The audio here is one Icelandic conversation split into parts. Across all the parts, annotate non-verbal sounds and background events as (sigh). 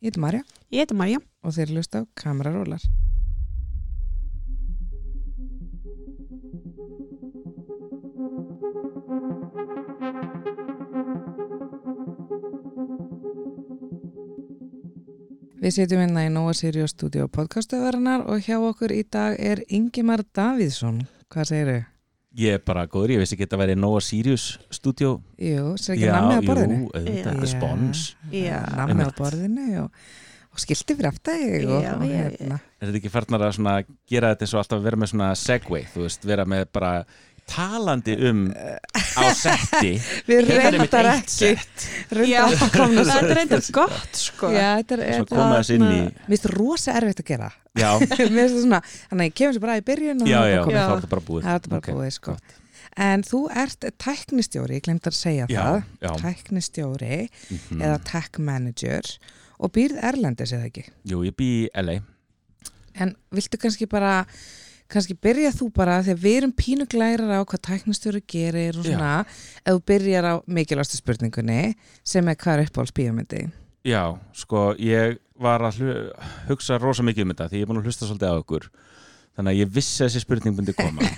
Ég heiti Marja Ég heiti Marja. og þeir hlusta á kamerarólar. Við setjum hérna í Nóa Sirius stúdíu podcastöðvarinnar og hjá okkur í dag er Ingimar Davíðsson. Hvað segir þau? Ég er bara góður, ég vissi ekki að þetta væri Nova Sirius stúdíó Jú, sér ekki nammi á borðinu? jú, auðvitað, þetta er spons Já. Nammi á borðinu og, og skilti fyrir aftæg og, Já, og já, já. hérna. Er þetta ekki farnar að svona gera þetta eins og alltaf vera með svona segway, þú veist, vera með bara talandi um á setti (laughs) Við reyndar ekki reyndar þetta er eitthvað gott, sko. Já, þetta er, Svo þetta koma þess inn í Mér finnst rosa erfitt að gera (laughs) Svona, þannig að ég kemur sér bara í byrjun og já, það er já, bara er búið. Það er bara Ok, búið, sko. En þú ert tæknistjóri, ég glemt að segja Já, það. já. Tæknistjóri mhm. eða tech manager og býrð Erlendis eða ekki? Jú, ég bý í LA En viltu kannski bara kannski byrja þú bara þegar við erum pínuglærar á hvað tæknistjóri gerir og Já. svona, ef þú byrjar á mikilvægstu spurningunni sem er hvað er uppáhalds bíómyndi Já, sko, ég var að hugsa rosa mikið um þetta því ég er búin að hlusta svolítið á ykkur. Þannig að ég vissi að þessi spurning myndi koma. (laughs)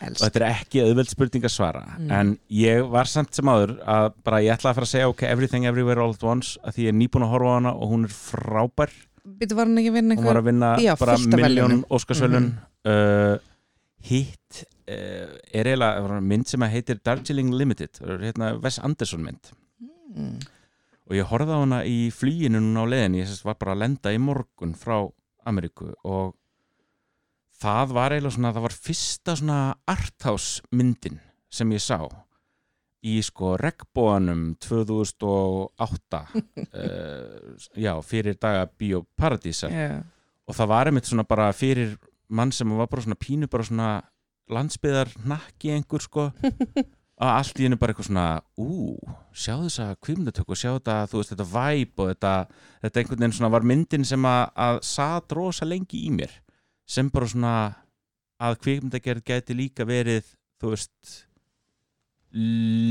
Og þetta er ekki auðveld spurning að svara. Mm. en ég var samt sem áður að bara ég ætlaði að fara að segja ok, everything everywhere all at once að því ég er nýbúin að horfa á hana og hún er frábær. Býttu var hann ekki að vinna hún var einhver að vinna Já, bara miljón óskarsvölun uh, hitt uh, er eiginlega mynd sem heitir Darjeeling Limited hérna Wes Anderson mynd. Mm. Og ég horfði á hana í flýinu núna á leiðin, ég var bara að lenda í morgun frá Ameríku. Og það var eiginlega svona, það var fyrsta svona arthouse myndin sem ég sá í sko regnbóanum 2008 uh, já, fyrir daga Bíóparadísar yeah. og það var einmitt svona bara fyrir mann sem var bara svona pínu bara svona landsbyðar nakki einhver sko (laughs) að allt í hennu bara eitthvað svona ú, sjá þess að kvimdatöku sjá þetta, þú veist, þetta væp og þetta, þetta einhvern veginn svona var myndin sem að, að satt rosa lengi í mér sem bara svona að kvikmyndagerð gæti líka verið þú veist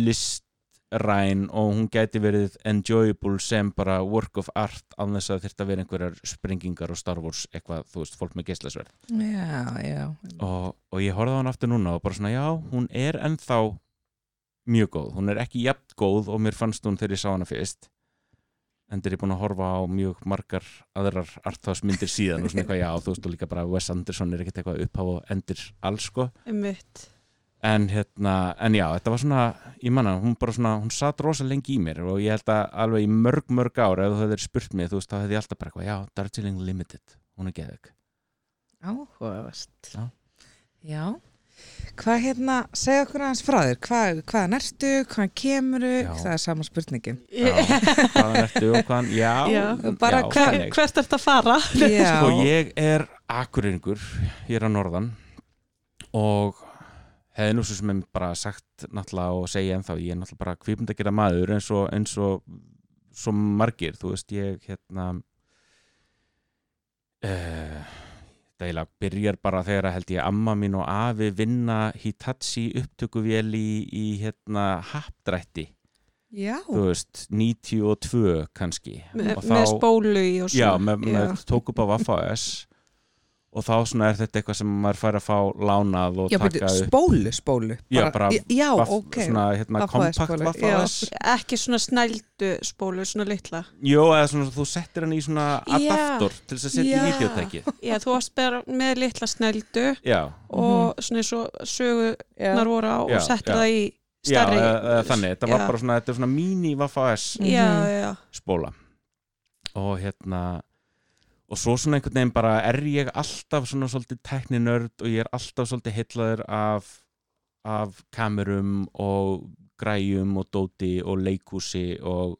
listræn og hún gæti verið enjoyable sem bara work of art án þess að að vera einhverjar sprengingar og Star Wars eitthvað, þú veist, fólk með geislasverð já, já. Og, og ég horfði á hann aftur núna og bara svona já, hún er ennþá mjög góð, hún er ekki jafn góð og mér fannst hún þegar ég sá hana fyrst en þegar ég er búin að horfa á mjög margar aðrar arthouse-myndir síðan og svona eitthvað, já, þú veist, og líka bara Wes Anderson er ekkert eitthvað upphaf og endir alls, sko. Einmitt. en hérna, en já, þetta var svona ég manna, hún bara svona, hún satt rosa lengi í mér og ég held að alveg í mörg, mörg ár ef þú hefðir spurt mig, þú veist, þá hefði ég alltaf bara eitthvað, já, Darjeeling Limited, hún er geðug áhugavert. Já. já hvað hérna, segja okkur aðeins frá þér. Hvað, hvaðan ertu, hvaðan kemuru Já. það er sama spurningin. Já, hvaðan ertu og hvaðan, já, Já, bara já, hva- þannig. Hvert ert að fara? já, Sko ég er akkuringur, ég er að norðan og hefði nú svo sem ég bara sagt náttúrulega og segja ennþá, ég er náttúrulega bara kvipund að gera maður eins og, eins og svo margir, þú veist, ég hérna uh, það eiginlega byrjar bara þegar að held ég amma mín og afi vinna Hitachi upptökuvél í, í hérna happdrætti, já. þú veist 92 kannski Með, Og með spólu í og Já, svona. með, með tók upp á Vaffa S og þá svona er þetta eitthvað sem maður fær að fá lánað og já, taka upp spólu, spólu Já, bara já, Vaff- ok svona hérna kompakt spólu, Vaffa já. S Ekki svona snældu spólu, svona litla. Jó, eða svona þú settir hann í svona Já. adaptor til þess að setja í videotækið Já, þú varst bara með litla snældu Já, og svona eins og sögunar voru á Mhm. Já, og settir já. það í já stærri. eða, eða þannig, þetta var bara svona þetta er svona mini Vaffa S Já, Mhm. já, spóla og hérna og svo svona einhvern veginn bara er ég alltaf svona svolítið tekninörd og ég er alltaf svolítið heitlaður af, af kamerum og græjum og dóti og leikúsi og,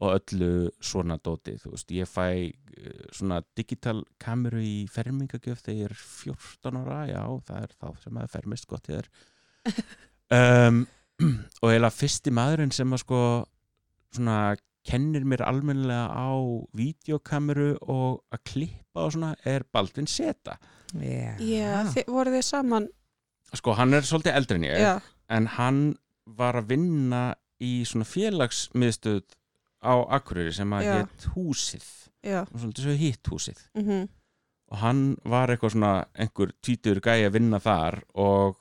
og öllu svona dóti þú veist, ég fæ eh, svona digital kameru í fermingagjöf þegar ég er 14 ára já, það er þá sem að fermist gott ég er (laughs) um, (clears throat) og eiginlega fyrsti maðurinn sem að sko svona kennir mér almennilega á vídeokameru og að klippa og svona er Baldvin Seta. Já, já. Þi, voru þið saman? sko hann er svolítið eldri en ég Já, en hann var að vinna í svona félagsmiðstöð á Akureyri sem að Já. hétt Húsið. Svolítið svo hitt Húsið. Mhm, og hann var eitthvað svona einhver tvítur gæi að vinna þar og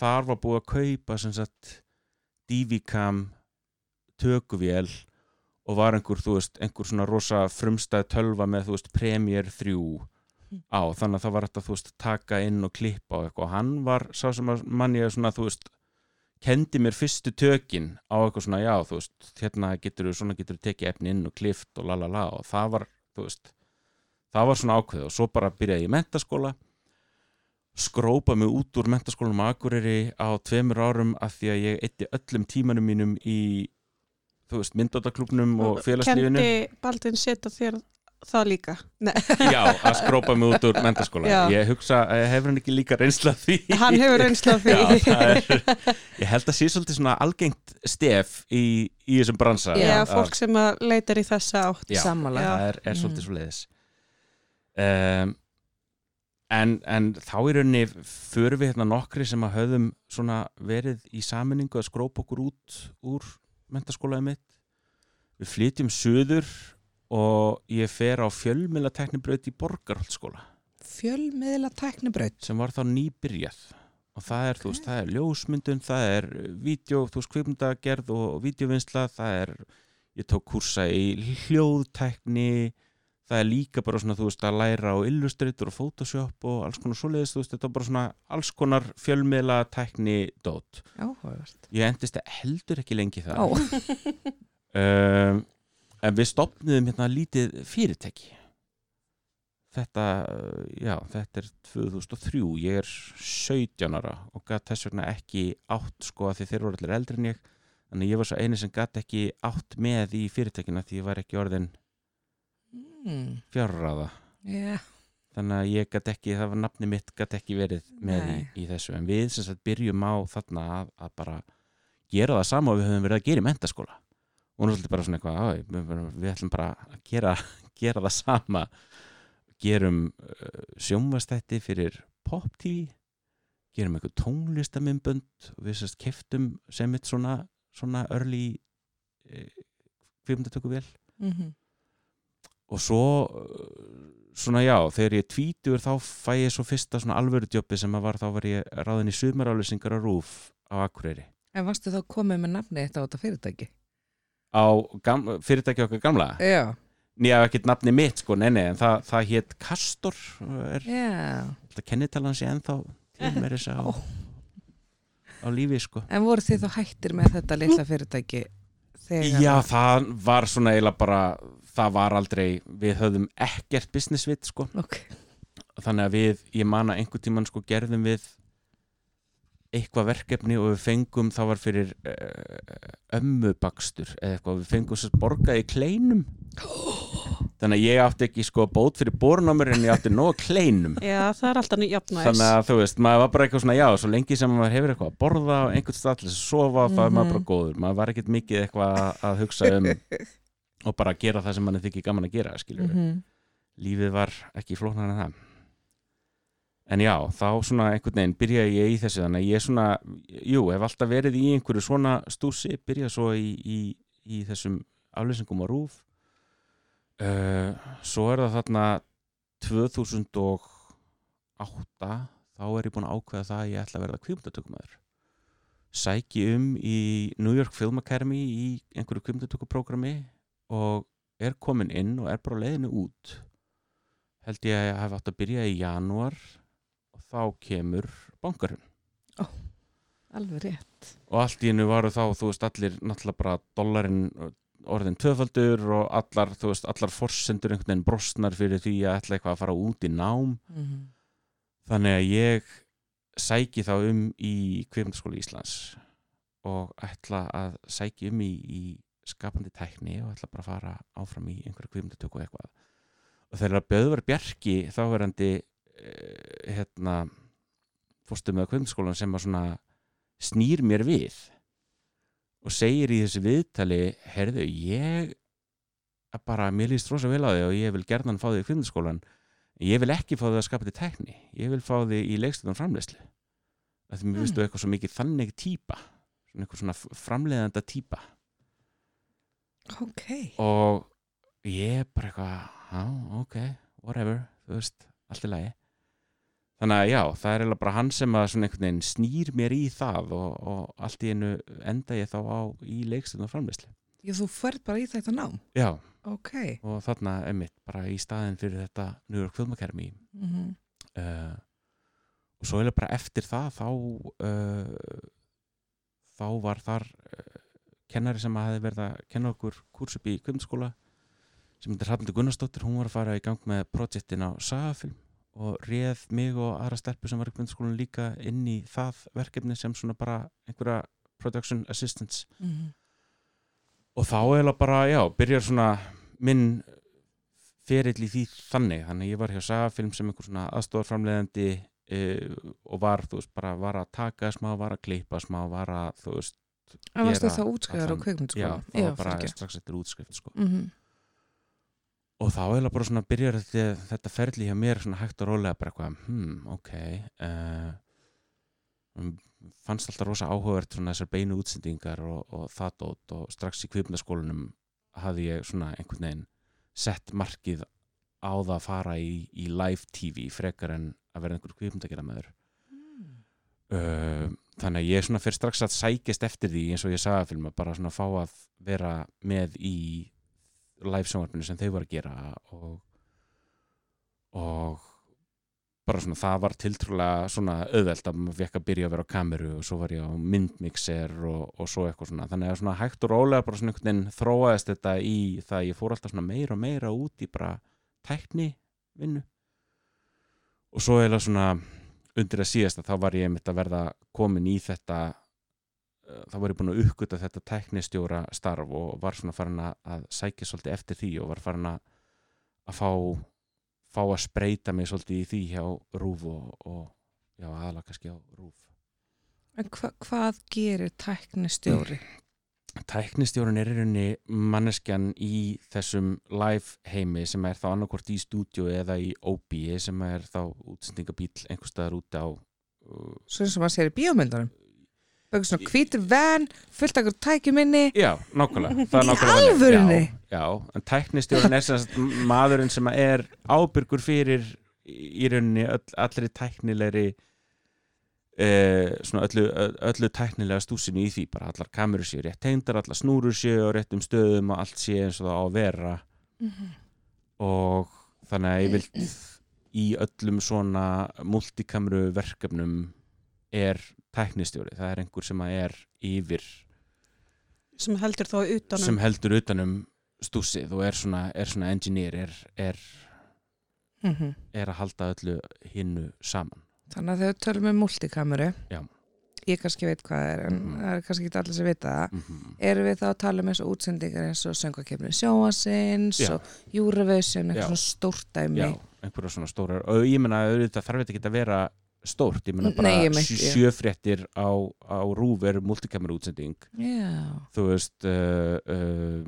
þar var búið að kaupa sem sagt Divicam tökuvél og var einhver, þú veist, einhver svona rosa frumstæð tölva með, þú veist, Premiere 3 á, þannig að það var þetta, þú veist, taka inn og klippa og eitthvað. Og hann var sá sem að mann ég svona, þú veist kendi mér fyrstu tökin á eitthvað svona, já, þú veist, hérna getur svona getur tekið efni inn og klift og lalala og það var, þú veist það var svona ákveð og svo bara byrjaði ég í mentaskóla skrópa mig út úr mentaskólanum Akureyri á tveimur árum af því að ég eitti öllum tímanum mínum í þú veist, myndóttaklubnum og félagslífinu kendi Baldin setja þér það líka Nei, (laughs) Já, að skrópa mig út úr mentaskóla Já. Ég hugsa, eh, hefur hann ekki líka reynsla af því hann hefur reynsla af (laughs) því Já, er, ég held að sé svolítið svona algengt stef í, í þessum bransa Já, Já, fólk sem að leitar í þessa átt Já. Sammála. Já. það er, er Mm. svolítið svo leiðis um, en, en þá í rauninni förum við hérna nokkri sem að höfðum svona verið í saminningu að skrópa okkur út úr mentaskólaði mitt við flytjum suður og ég fer á fjölmjöla teknibraut í Borgarholtskóla Fjölmiðla tæknibraut. sem var þá nýbyrjað. Og það er, þú veist, það er ljósmyndun það er vídeo, þú veist, kvipmyndagerð og vídeovinnsla, það er ég tók kursa í hljóðtækni það er líka bara svona, þú veist, að læra á Illustrator og Photoshop og alls konar svoleiðis, þú veist, þetta er bara svona alls konar fjölmiðla tækni dót. Áhugavert. Ég endist heldur ekki lengi það Ó, um, (laughs) en við stopnum hérna lítið fyrirtæki. Þetta, já, þetta er 2003, ég er 17 ára og gætt þess vegna ekki átt sko að því þeir voru allir eldri en ég. Þannig að ég var svo eini sem gætt ekki átt með í fyrirtækina því ég var ekki orðin mm, fjárraða já, þannig að ég gætt ekki, það var nafni mitt gætt ekki verið með í, í þessu. En við sem sagt byrjum á þarna að, að bara gera það sama og við höfum verið að gera í mentaskóla og nú svolítið bara svona eitthvað "Æ, við, ætlum bara að gera, (laughs) gera það sama. Gerum uh, sjónvastætti fyrir pop TV gerum eitthvað tónlistamimbönd og við sérst keftum sem mitt svona, svona early uh, kvipmyndatöku vel mhm, og svo uh, svona já, þegar ég tvítur þá fæ ég svo fyrsta svona alvöru djópi sem að var þá var ég ráðin í sumarálusingar á Rúf á Akureyri En varstu þá komið með nafni eitt á þetta fyrirtæki? á fyrirtæki okkar gamla Já. nýja ekkert nafni mitt sko, nei nei, en það, það hétt Kastor er, Já. það kennitalan sé ennþá til (laughs) mér þess á, Ó. á lífi sko En voru þið þá hættir með þetta litla fyrirtæki? Þegar Já, það var svona eiginlega bara það var aldrei, við höfðum ekkert business vit sko. Ok. þannig að við, ég man að einhvern tímann sko gerðum við eitthvað verkefni og við fengum það var fyrir uh, ömmubakstur eða eitthvað, við fengum sér borgað í kleinum. (gasps) Þannig að ég átti ekki sko bót fyrir bornámur en ég átti nóg kleinum. Já, það er þannig að þú veist, maður var bara eitthvað svona já, svo lengi sem maður hefur eitthvað að borða og einhvern stað til þess að sofa, þá er maður Mhm. bara góður. Maður var ekkert mikið eitthvað að- að hugsa um (laughs) og bara gera það sem mann þykir gaman að gera skilur Mhm. lífið var ekki flóknar en það. En já, þá svona einhvern veginn byrjaði ég í þessu þannig að ég svona, jú, hef alltaf verið í einhverju svona stúsi, byrjaði svo í, í, í þessum aflýsingum á rúf uh, svo er það þarna 2008 þá er ég búin að ákveða það að ég ætla að verða kvímdatökumæður sæki um í New York Film Academy í einhverju kvímdatökuprógrami og er komin inn og er bara leiðinu út held ég að ég hef átt að byrja í janúar og þá kemur bankarinn Alveg rétt. og allt í hennu varu þá, þú veist, allir náttúrulega bara dollarinn orðin töfaldur og allar, þú veist, allar forsendur einhvern veginn brostnar fyrir því að ætla eitthvað að fara út í nám Mhm. þannig að ég sæki þá um í kveimdaskóla Íslands og ætla að sæki um í, í skapandi tækni og ætla bara að fara áfram í einhverju kveimdatöku eitthvað. Og þegar Böðvar Bjarki þáverandi eh, hérna fórstu með kveimdaskólan sem að svona snýr mér við og segir í þessu viðtali herðu, ég að bara, mér líst rosa vel á þig og ég vil gerðan fá þig í kveimdaskólan ég vil ekki fá þig að skapa til tækni. Ég vil fá þig í leikstöðum framleiðslu af því mér Mm. finnst þú eitthvað svo mikið þannig svona eitthvað svona framleiðanda típa Ok. og ég bara eitthvað ok, whatever veist, allt í lagi þannig að já, það er bara hann sem snýr mér í það og, og allt í einu enda ég þá á í leikstöðun og framleyslu Já, þú ferð bara í þetta nám. já, Ok. og þarna einmitt bara í staðin fyrir þetta Film Academy Mm uh, og svo eiginlega bara eftir það þá uh, þá var þar uh, kennari sem að hefði verið að kenna okkur kurs upp í kvimdaskóla sem heitir Hrafnildur Gunnarsdóttir hún var að fara í gang með projektin á Sagafilm og réð mig og aðra stelpu sem var í kvimdaskólan líka inn í það verkefni sem svona bara einhverja production assistance -hmm. og þá eiginlega bara, já, byrjar svona minn ferill í því þannig, þannig ég var hjá Sagafilm sem einhver svona aðstofarframleiðandi uh, og var, þú veist, bara var að taka smá, var að klippa smá, var að, þú veist, En varstu Gera þá útskriðar á allan- já, kveikmyndaskóla? það var bara strax eftir útskrift, sko. Mhm. Og þá eiginlega bara svona byrjar þetta, þetta ferli hjá mér svona hægt og rólega bara eitthvað, hmm, ok, uh, fannst alltaf rosa áhugavert svona þessar beinu útsendingar og, og það dót og strax í kvipnaskólanum hafði ég svona einhvern veginn sett markið á það að fara í, í live TV frekar en að vera einhver kvipndagjara með þér uh, þannig að ég svona fyrir strax að sækist eftir því eins og ég sagði að filma bara svona fá að vera með í live sjónvarpinu sem þau voru að gera og og bara svona það var tiltrúlega svona auðvelt að maður fekk að byrja að vera á kameru og svo var ég á myndmixer og, og svo eitthvað svona. Þannig að svona hægt og rólega bara svona einhvern veginn þróaðist þetta í það að ég fór alltaf svona meira og meira út í bara tækni vinnu og svo eða svona undir að síðast að þá var ég einmitt að verða komin í þetta uh, þá var ég búin að uppgöta þetta tæknistjóra starf og var svona farin að, sækja svolítið eftir því og var farin að fá fá að spreita mig svolítið í því hjá Rúf og, og já, aðalega kannski á Rúf En hva, hvað gerir tæknistjóri? Tæknistjórun er í rauninni manneskjan í þessum live heimi sem er þá annarkvort í stúdíu eða í OB sem er þá útsendingabíl einhver staðar úti á uh, Svo eins og maður sér í bíómyndarum. Böggur svona hvítur van, fullt akkur tækjuminni. Já, nákvæmlega Það er nákvæmlega alvörunni? Já, já, en tæknistjórun er sem maðurinn sem er ábyrgur fyrir í rauninni öll, allri tæknilegri eh, svona öllu, öllu tæknilega stúsinu í því bara allar kamerur séu rétt tengdar, allar snúrur séu á réttum stöðum og allt séu eins og það á að vera. Og þannig að ég vilt (clears throat) í öllum svona multikameru verkefnum er tæknistjóri, það er einhver sem að er yfir sem heldur þá utanum. sem heldur utanum stúsið og er svona, er svona engineer er, er, Mm er að halda öllu hinnu saman Þannig að við tölum um multikameru, Já. ég kannski veit hvað það er, en Mhm. það er kannski ekki allir sem vita það. mm -hmm. Erum við þá að tala um eins og útsendingar eins og söngakefni sjóasins Já. og Já. eitthvað svona stórt dæmi. Já, einhverja svona stórar og ég meina auðvitað þarf þetta ekki að vera stórt ég meina bara sjöfréttir á, á rúf er multikameru útsending Já. þú veist uh, uh,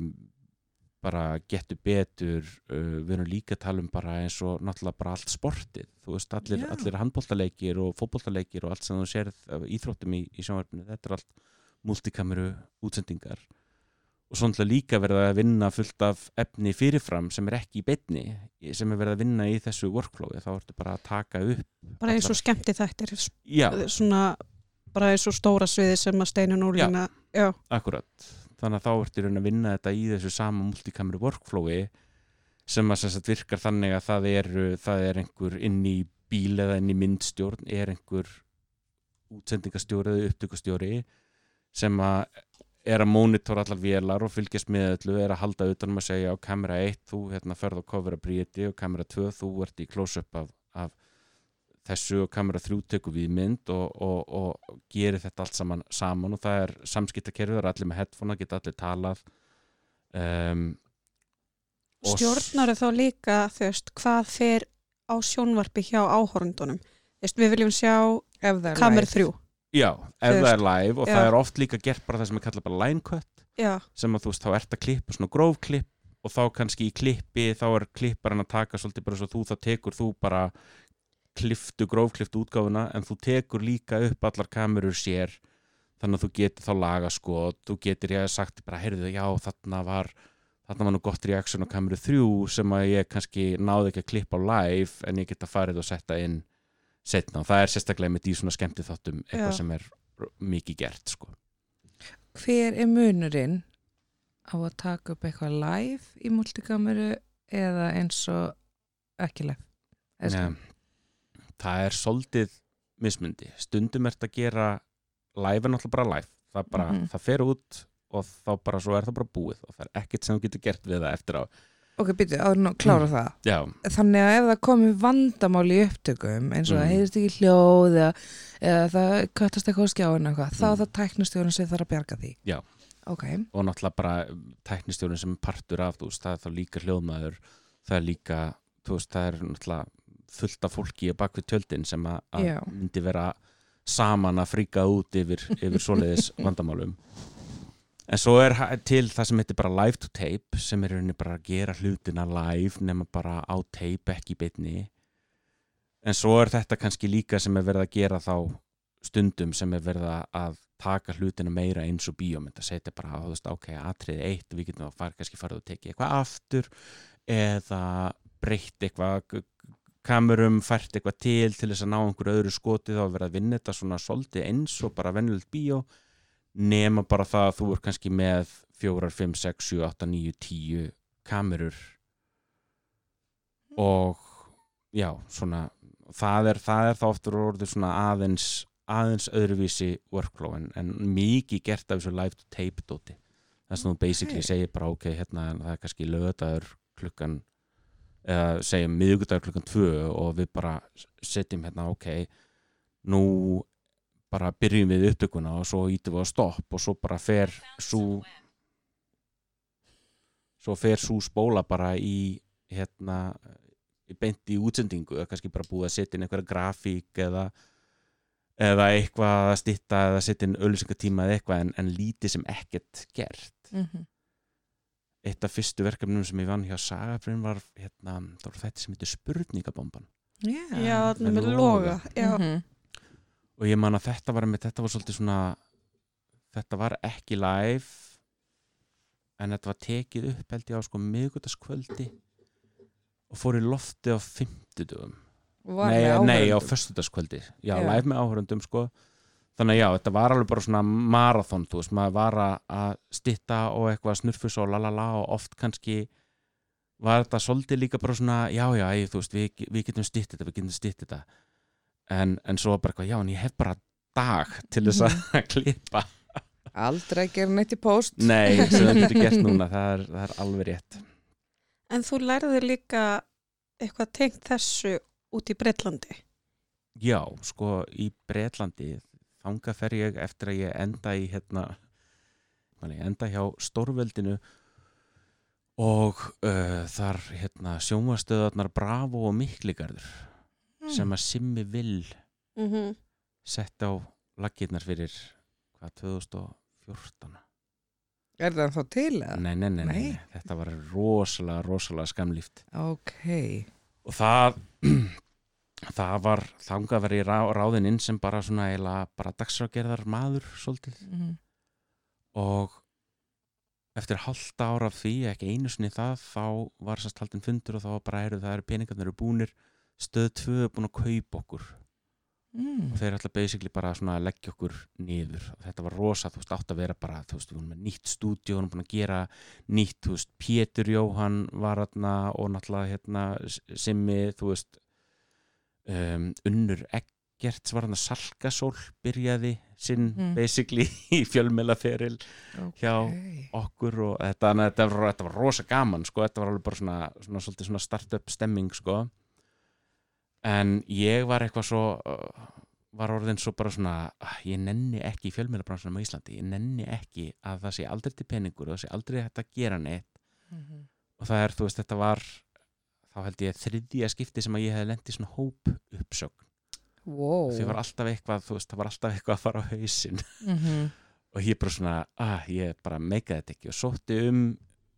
bara getur betur uh, við erum líka að tala um bara eins og náttúrulega bara allt sportið. Þú veist allir, Já. allir handbóltaleikir og fótbóltaleikir og allt sem þú sérð af íþróttum í, í sjónvarpinu, þetta er allt multikameru útsendingar. Og svo náttúrulega líka verða að vinna fullt af efni fyrirfram sem er ekki í beinni sem er verið að vinna í þessu workflowi. Þá ertu bara að taka upp bara eins og skemmti þættir svona bara eins og stóra sviði sem að steinu núrlina já. Akkurat, þannig að þá ertu í raun að vinna þetta í þessu sama multikameru workflowi sem að sem sagt, virkar þannig að það er, það er einhver inn í bíl eða inn í myndstjórn er einhver útsendingastjóri eða upptökustjóri sem að er að mónitora allar vélar og fylgjast með öllu, er að halda utanum að segja á kamera 1, þú hérna ferð á cover að bríti og kamera 2, þú ert í close-up af, af þessu og kamera 3 tekur við mynd og, og, og gerir þetta allt saman, saman og það er samskiptakerfið, það er allir með headphone geta allir talað um, stjórnar þá líka þú veist, hvað fer á sjónvarpi hjá áhorundunum veist, við viljum sjá Ef það er kamer live. þrjú Já, ef það er live og já. það er oft líka gert bara það sem er kallað bara line cut já, sem að þú veist, þá ert að klippa svona gróf klipp og þá kannski í klippi þá er klipparinn að taka svolítið bara svo þú þá tekur þú bara kliftu grófkliftu útgáfuna en þú tekur líka upp allar kamerur sér þannig að þú getur þá laga sko þú getur ég sagt bara, heyrðu, já, þarna var þarna var nú gott reaction á kameru þrjú sem að ég kannski náði ekki að klippa á live en ég geta farið og setta inn setna og það er sérstaklega með því svona skemmti þáttum eitthvað Já. sem er mikið gert sko. Hver er munurinn á að taka upp eitthvað live í multikameru eða eins og ekki live? Sko- það er soldið mismundi, stundum ert að gera live er náttúrulega bara live það, bara, Mhm. það fer út og þá bara svo er það bara búið og það er ekkert sem þú getur gert við það eftir á Ok, býtu, áður nú, klára það. já, Þannig að ef það komi vandamál í upptökum eins og Mm. það heyrist ekki hljóð eða, eða það kattast eitthvað á skjáinu þá Mm. það tæknustjórun sem þarf að bjarga því. Já. Ok, og náttúrulega bara tæknistjórun sem partur af þú veist, það er þá líka hljóðmaður það er líka, þú veist, það er náttúrulega fullt af fólki á bakvið tjöldin sem að, að myndi vera saman að fríka út yfir, yfir svoleiðis (laughs) vandamálum. En svo er til það sem heitir bara live to tape sem er rauninni bara að gera hlutina live nema bara á tape ekki í beinni. En svo er þetta kannski líka sem er verið að gera þá stundum sem er verið að- að taka hlutina meira eins og bíómynd að setja bara, þú veist, ok, atriði eitt við getum að fara, kannski farið og tekið eitthvað aftur eða breytt eitthvað kamerum, fært eitthvað til til þess að ná einhverju öðru skoti þá er verið að vinna þetta svona svolítið eins og bara venjulegt bíó nema bara það að þú er kannski með fjórar, fimm, sex, sjö, átta, níu, tíu kamerur og já, svona það er, það er þá oftur orðið svona aðeins aðeins öðruvísi workflow en, en mikið gert af þessu live to tape dóti það sem þú basically Ok. segir bara ok, hérna það er kannski lögadagur klukkan eða segjum miðgudagur klukkan tvö og við bara setjum hérna ok, nú bara byrjum við upptökuna og svo ítum við á stopp og svo bara fer svo svo fer svo spóla bara í hérna beint í útsendingu kannski bara búið að setja inn einhverja grafík eða eða eitthvað að stytta eða setja inn öllusingatíma eða eitthvað en, en lítið sem ekkert gert. Mm eitt af fyrstu verkefnum sem ég vann hjá Sagafrinn var hérna, það var þetta sem heitir spurningabomban yeah. Já, með með loga. Já. Mhm. og ég man að þetta var með þetta var svolítið svona þetta var ekki live en þetta var tekið upp held ég á sko miðgutaskvöldi og fór í lofti á fimmtudugum Var nei, nei, á föstudagskvöldi já, Já. live með áhörundum sko þannig að já, þetta var alveg bara svona marathon, þú veist, maður var að- að stitta og eitthvað snurfus og lalala og oft kannski var þetta svolítið líka bara svona já, já, ég, þú veist, við, við getum stitt þetta við getum stitt þetta en, en svo bara eitthvað, já, en ég hef bara dag til þess að (laughs) klippa Aldrei gera neitt í post. nei, (laughs) sem það getur gert núna, það er, það er alveg rétt En þú lærði líka eitthvað tengt þessu út í Breitlandi. Já, sko í Bretlandi þangað fer ég eftir að ég enda í hérna enda hjá Stórveldinu og uh, þar hérna sjónvastöðarnar Bravo og Mikligarður Mm. sem að Simmi Vill Mm -hmm. sett á laggirnar fyrir hvað, 2014 Er það þá til nei, nei, nei, Nei. nei, þetta var rosalega, rosalega skamlíft Ok. og það (clears throat) það var þangað verið rá, ráðinn inn sem bara svona eiginlega bara dagsrágerðar maður svolítið. Mm og eftir halda ára af því, ekki einu sinni það þá var sérst haldin fundur og þá bara eru það eru peningarnir eru búnir. Stöð 2 er búin að kaupa okkur. Mm. og þeir ætla basically bara svona að leggja okkur niður. Og þetta var rosa, þú veist, átt að vera bara þú veist, við vorum með nýtt stúdíu, við vorum búin að gera nýtt, þú veist, Pétur Jóhann var hérna og náttúrulega hérna Simmi, þú veist um, Unnur Eggerts var hérna Salkasól byrjaði sinn Mm. basically í fjölmelaferil hjá Ok. okkur og þetta, að þetta, var, þetta var rosa gaman sko, þetta var alveg bara svona, svona, svolítið svona startup stemming sko en ég var eitthvað svo uh, var orðin svo bara svona ah, ég nenni ekki í fjölmjölabransunum á Íslandi ég nenni ekki að það sé aldrei til peningur og það sé aldrei hægt að gera neitt Mhm. og það er, þú veist, þetta var þá held ég þriðja skipti sem að ég hefði lent í svona hóp uppsögn Wow. því var alltaf eitthvað, þú veist, það var alltaf eitthvað að fara á hausinn Mhm. (laughs) og ég bara svona, ah, ég bara meikaði þetta ekki og sótti um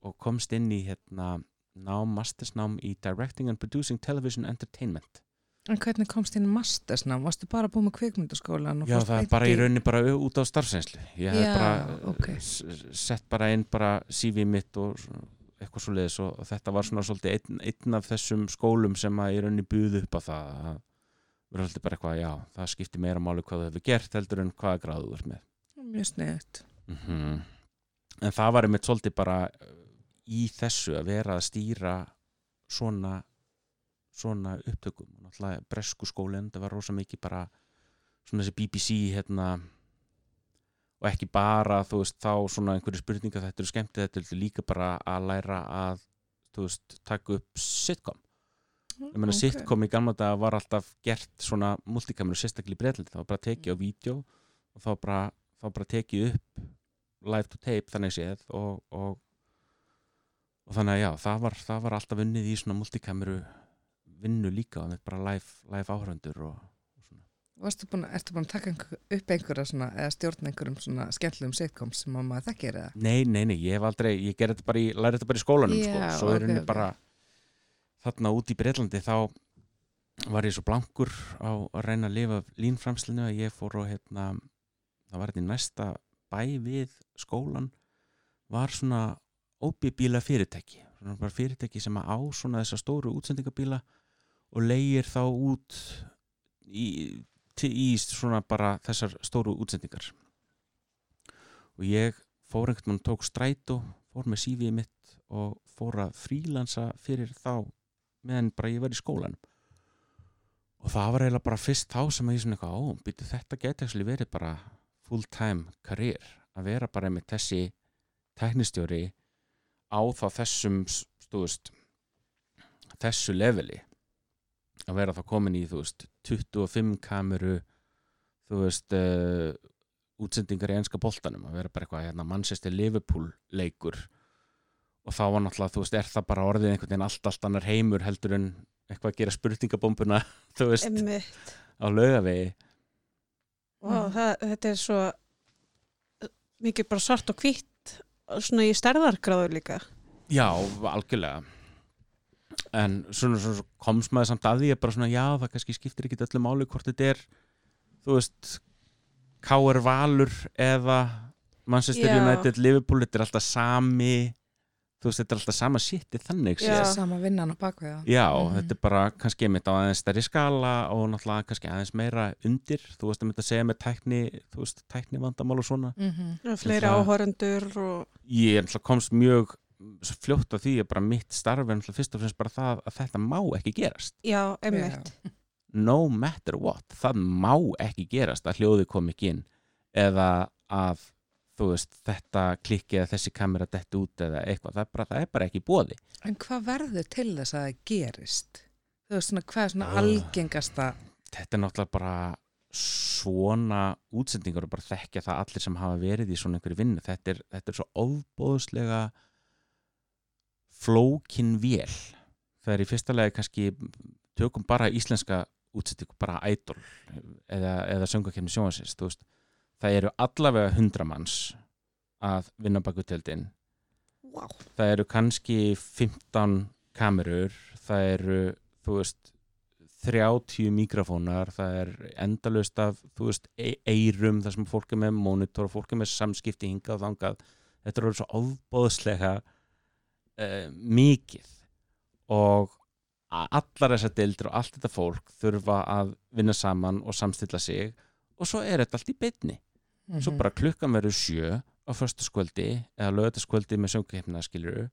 og komst inn í hérna nám, mastersnám í Directing and Producing Television Entertainment En hvernig komst þín mastersnám? Varstu bara búið með kvikmyndaskólan? Já, það er bara í rauninni bara út á starfsreynslu. Ég hef bara ok. s- sett bara inn bara CV mitt og svona eitthvað svo leiðis og þetta var svona svolítið einn, einn af þessum skólum sem að í rauninni buðu upp á það að vera svolítið bara eitthvað, já, það skiptir meira máli hvað þú hefur gert heldur en hvaða gráðu þú ert með. Mjög sniðut. Mm En það var einmitt svolítið bara uh, í þessu að vera að stýra svona svona upptökum náttúrulega bresku skólinn, það var rosa mikið bara svona þessi BBC hérna og ekki bara þú veist þá svona einhverju spurningar þetta eru skemmtið, þetta er líka bara að læra að þú veist taka upp sitcom, ég meina sitcom í gamla dag var alltaf gert svona multikameru sérstaklega í Breitlandi, það var bara tekið á vídeo og þá bara, þá bara tekið upp live to tape þannig séð og, og, og þannig að já, það var, það var alltaf unnið í svona multikameru vinnu líka og bara live, live áhöröndur og, Varstu búin, að taka upp einhverja svona, eða stjórna einhverjum svona skemmtilegum sitcoms sem að maður þekkir eða? Nei, nei, nei, ég hef aldrei, ég gerði þetta bara í, læri þetta bara í skólanum, Já, sko, svo er ok, henni ok. bara þarna út í Breitlandi þá var ég svo blankur á að reyna að lifa línframslinu að ég fór og hérna, það var þetta í næsta bæ við skólan var svona óbíbíla fyrirtæki, svona bara fyrirtæki sem að á svona þessa stóru útsendingabíla og leigir þá út í, til, í svona bara þessar stóru útsendingar. Og ég fór einhvern veginn tók strætó, fór með CV mitt og fór að frílansa fyrir þá meðan bara ég var í skólan og það var eiginlega bara fyrst þá sem ég svona eitthvað, ó, býtu þetta geti verið bara full time career. Að vera bara með þessi teknistjóri á þá þessum stúðust þessu leveli að vera þá komin í þú veist 25 kameru þú veist uh, útsendingar í enska boltanum að vera bara eitthvað hérna, Manchester Liverpool leikur og þá var náttúrulega, þú veist, er það bara orðið einhvern veginn allt, allt annar heimur heldur en eitthvað að gera spurningabombuna (laughs) þú veist, Einmitt. á laugavegi og Mhm. það, þetta er svo mikið bara svart og hvitt svona í stærðargráður líka Já, algjörlega en svona, svona komst maður samt að því að bara svona, já, það kannski skiptir ekki öllu máli hvort þetta er þú veist, K.R. Valur eða Manchester Já. United Liverpool, þetta er alltaf sami þú veist, þetta er alltaf sama shiti þannig Já. Sama vinnan á bakveða. Já, Mhm. þetta er bara kannski einmitt á aðeins stærri skala og náttúrulega kannski aðeins meira undir, þú veist, að mynda að segja með tækni, þú veist, tækni vandamál og svona Mm -hmm. fleiri Það- áhörundur og ég náttúrulega komst mjög fljótt á því að bara mitt starf er fyrst og fremst bara það að þetta má ekki gerast já, einmitt no matter what, það má ekki gerast að hljóði kom ekki inn eða að þú veist, þetta klikki eða þessi kamera detti út eða eitthvað, það er bara, það er bara ekki bóði En hvað verður til þess að það gerist? Þú veist svona, hvað er svona Ah. algengasta? þetta er náttúrulega bara svona útsendingar og bara þekkja það allir sem hafa verið í svona einhverju vinnu þetta er, þetta er svo ofbóðslega flókin vél. Það er í fyrsta lega kannski tökum bara íslenska útsendingu bara idol eða, eða söngakefni veist, það eru allavega hundra manns að vinna baku tjöldin wow. það eru kannski 15 kamerur það eru, þú veist 30 mikrofónar það er endalaust af, þú veist e- eyrum, þar sem fólk er með monitor og fólk er með samskipti hingað og þangað. Þetta eru svo ofbóðslega uh, mikið. Og allar þessar deildir og allt þetta fólk þurfa að vinna saman og samstilla sig. Og svo er þetta allt í beinni. Svo Mhm. bara klukkan verður sjö á föstaskvöldi eða lögataskvöldi með söngkeppna skiluru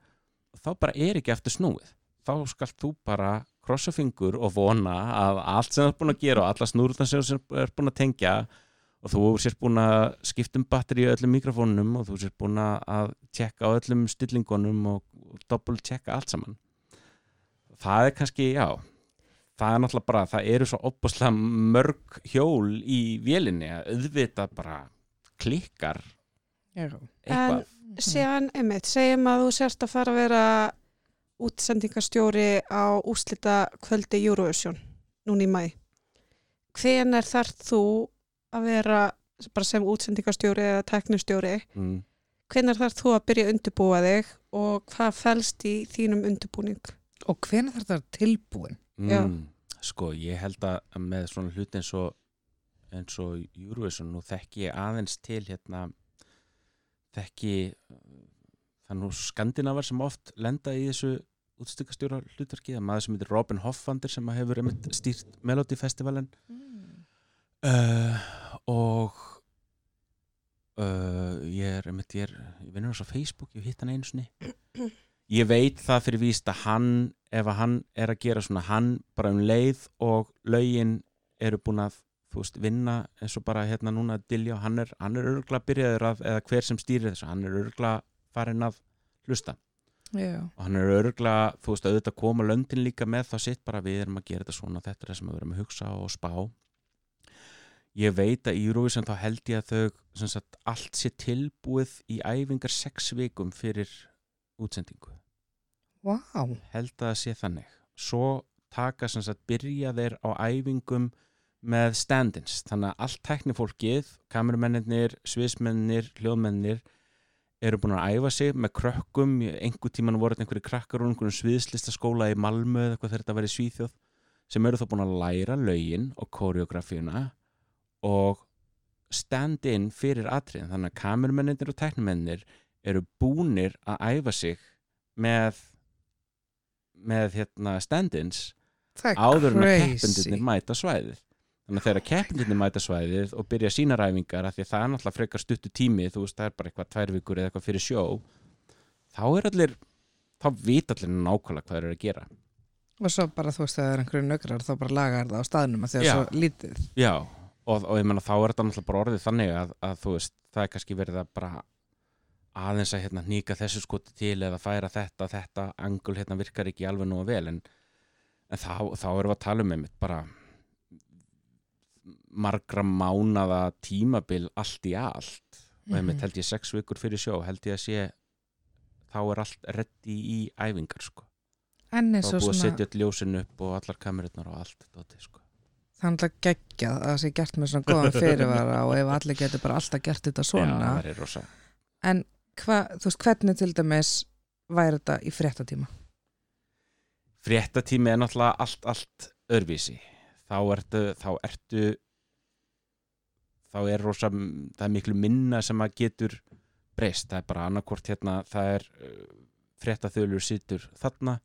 og þá bara er ekki eftir snúið. Þá skalt þú bara krossa fingur og vona að allt sem þú er búin að gera og alla snúrðan sem þú er búin að tengja og þú sérst búin að skipta um batteri í öllum mikrofónum og þú sérst búin að tjekka á öllum stillingunum og, doppul tjekka allt saman. Það er kannski, já það er náttúrulega bara, það eru svo opbúslega mörg hjól í vélinni að auðvitað bara klikkar Já. eitthvað. Síðan, einmitt, segjum að þú sérst að fara að vera útsendingastjóri á úslita kvöldi Eurovision núna í mæ hvenar þarf þú að vera bara sem útsendingastjóri eða teknistjóri mm. hvenar þarf þú að byrja að undirbúa þig og hvað felst í þínum undirbúning Og hvenær þarf það tilbúin? Já. Mm. sko, ég held að með svona hluti eins og eins og Eurovision, nú þekki ég aðeins til hérna þekki það er nú skandinavar sem oft lenda í þessu útstykkastjóra hlutverki, það er maður sem heitir Robin Hoffander sem að hefur stýrt Melody Festivalin uh, og uh, ég er einmitt, ég er ég vinnur hans á Facebook, ég hitt hann einu sinni. (clears throat) Ég veit það fyrir víst að hann ef að hann er að gera svona hann bara um leið og lögin eru búin að veist, vinna eins og bara hérna núna Dilja, hann er, hann er örgla byrjaður af, eða hver sem stýrir þessu, hann er örgla farin að hlusta. Já, og hann er örgla, þú veist, auðvitað koma löndin líka með þá sitt bara við erum að gera þetta svona þetta er það sem við erum að hugsa og spá ég veit að í Eurovision þá held ég að þau sagt, allt sé tilbúið í æfingar sex vikum fyrir útsendingu. Vá. Held að það sé þannig. Svo taka sem sagt byrja þeir á æfingum með stand-ins. Þannig að allt teknifólkið kamerumennir, sviðsmennir, hljóðmennir eru búin að æfa sig með krökkum, einhver tíman voru þetta einhverju krakkar og einhverjum sviðslistaskóla í Malmö eða þegar þetta í Svíþjóð sem eru þá búin að læra lögin og koreografíuna og stand-in fyrir atriðin. Þannig að kamerumennir og teknimennir eru búnir að æfa sig með með hérna stand-ins Það er áður en að crazy. keppendunir mæta svæðið. Þannig að þegar keppendunir mæta svæðið og byrja sína ræfingar af því að það er náttúrulega frekar stuttu tími þú veist það er bara eitthvað tvær vikur eða eitthvað fyrir sjó þá er allir þá vita allir nákvæmlega hvað þeir eru að gera. Og svo bara þú veist, þegar það er einhverju nögrar þá bara lagar það á staðnum að því að Já. svo lítið. Já og, og ég menna þá er þetta náttúrulega bara orðið þannig að, að þú veist það er kannski verið að bara aðeins að hérna nýka þessu skoti til eða færa þetta, þetta angul hérna virkar ekki alveg nú vel en, en þá, þá erum við að tala um einmitt bara margra mánada tímabil allt í allt og einmitt held ég sex vikur fyrir sjó held ég að sé þá er allt reddi í æfingar sko. En þá er búið að setja öll ljósin upp og allar kamerunnar og allt dótið, sko. Það er alltaf geggjað að það sé gert með svona góðan fyrirvara og ef allir getur bara alltaf gert þetta Já, svona. það er rosa. En hva, þú veist, hvernig til dæmis væri þetta í fréttatíma? fréttatími er náttúrulega allt, allt örvísi þá ertu, þá ertu þá er rosa það er miklu minna sem að getur breyst, það er bara annarkvort hérna, það er uh, fréttaþölur sittur þarna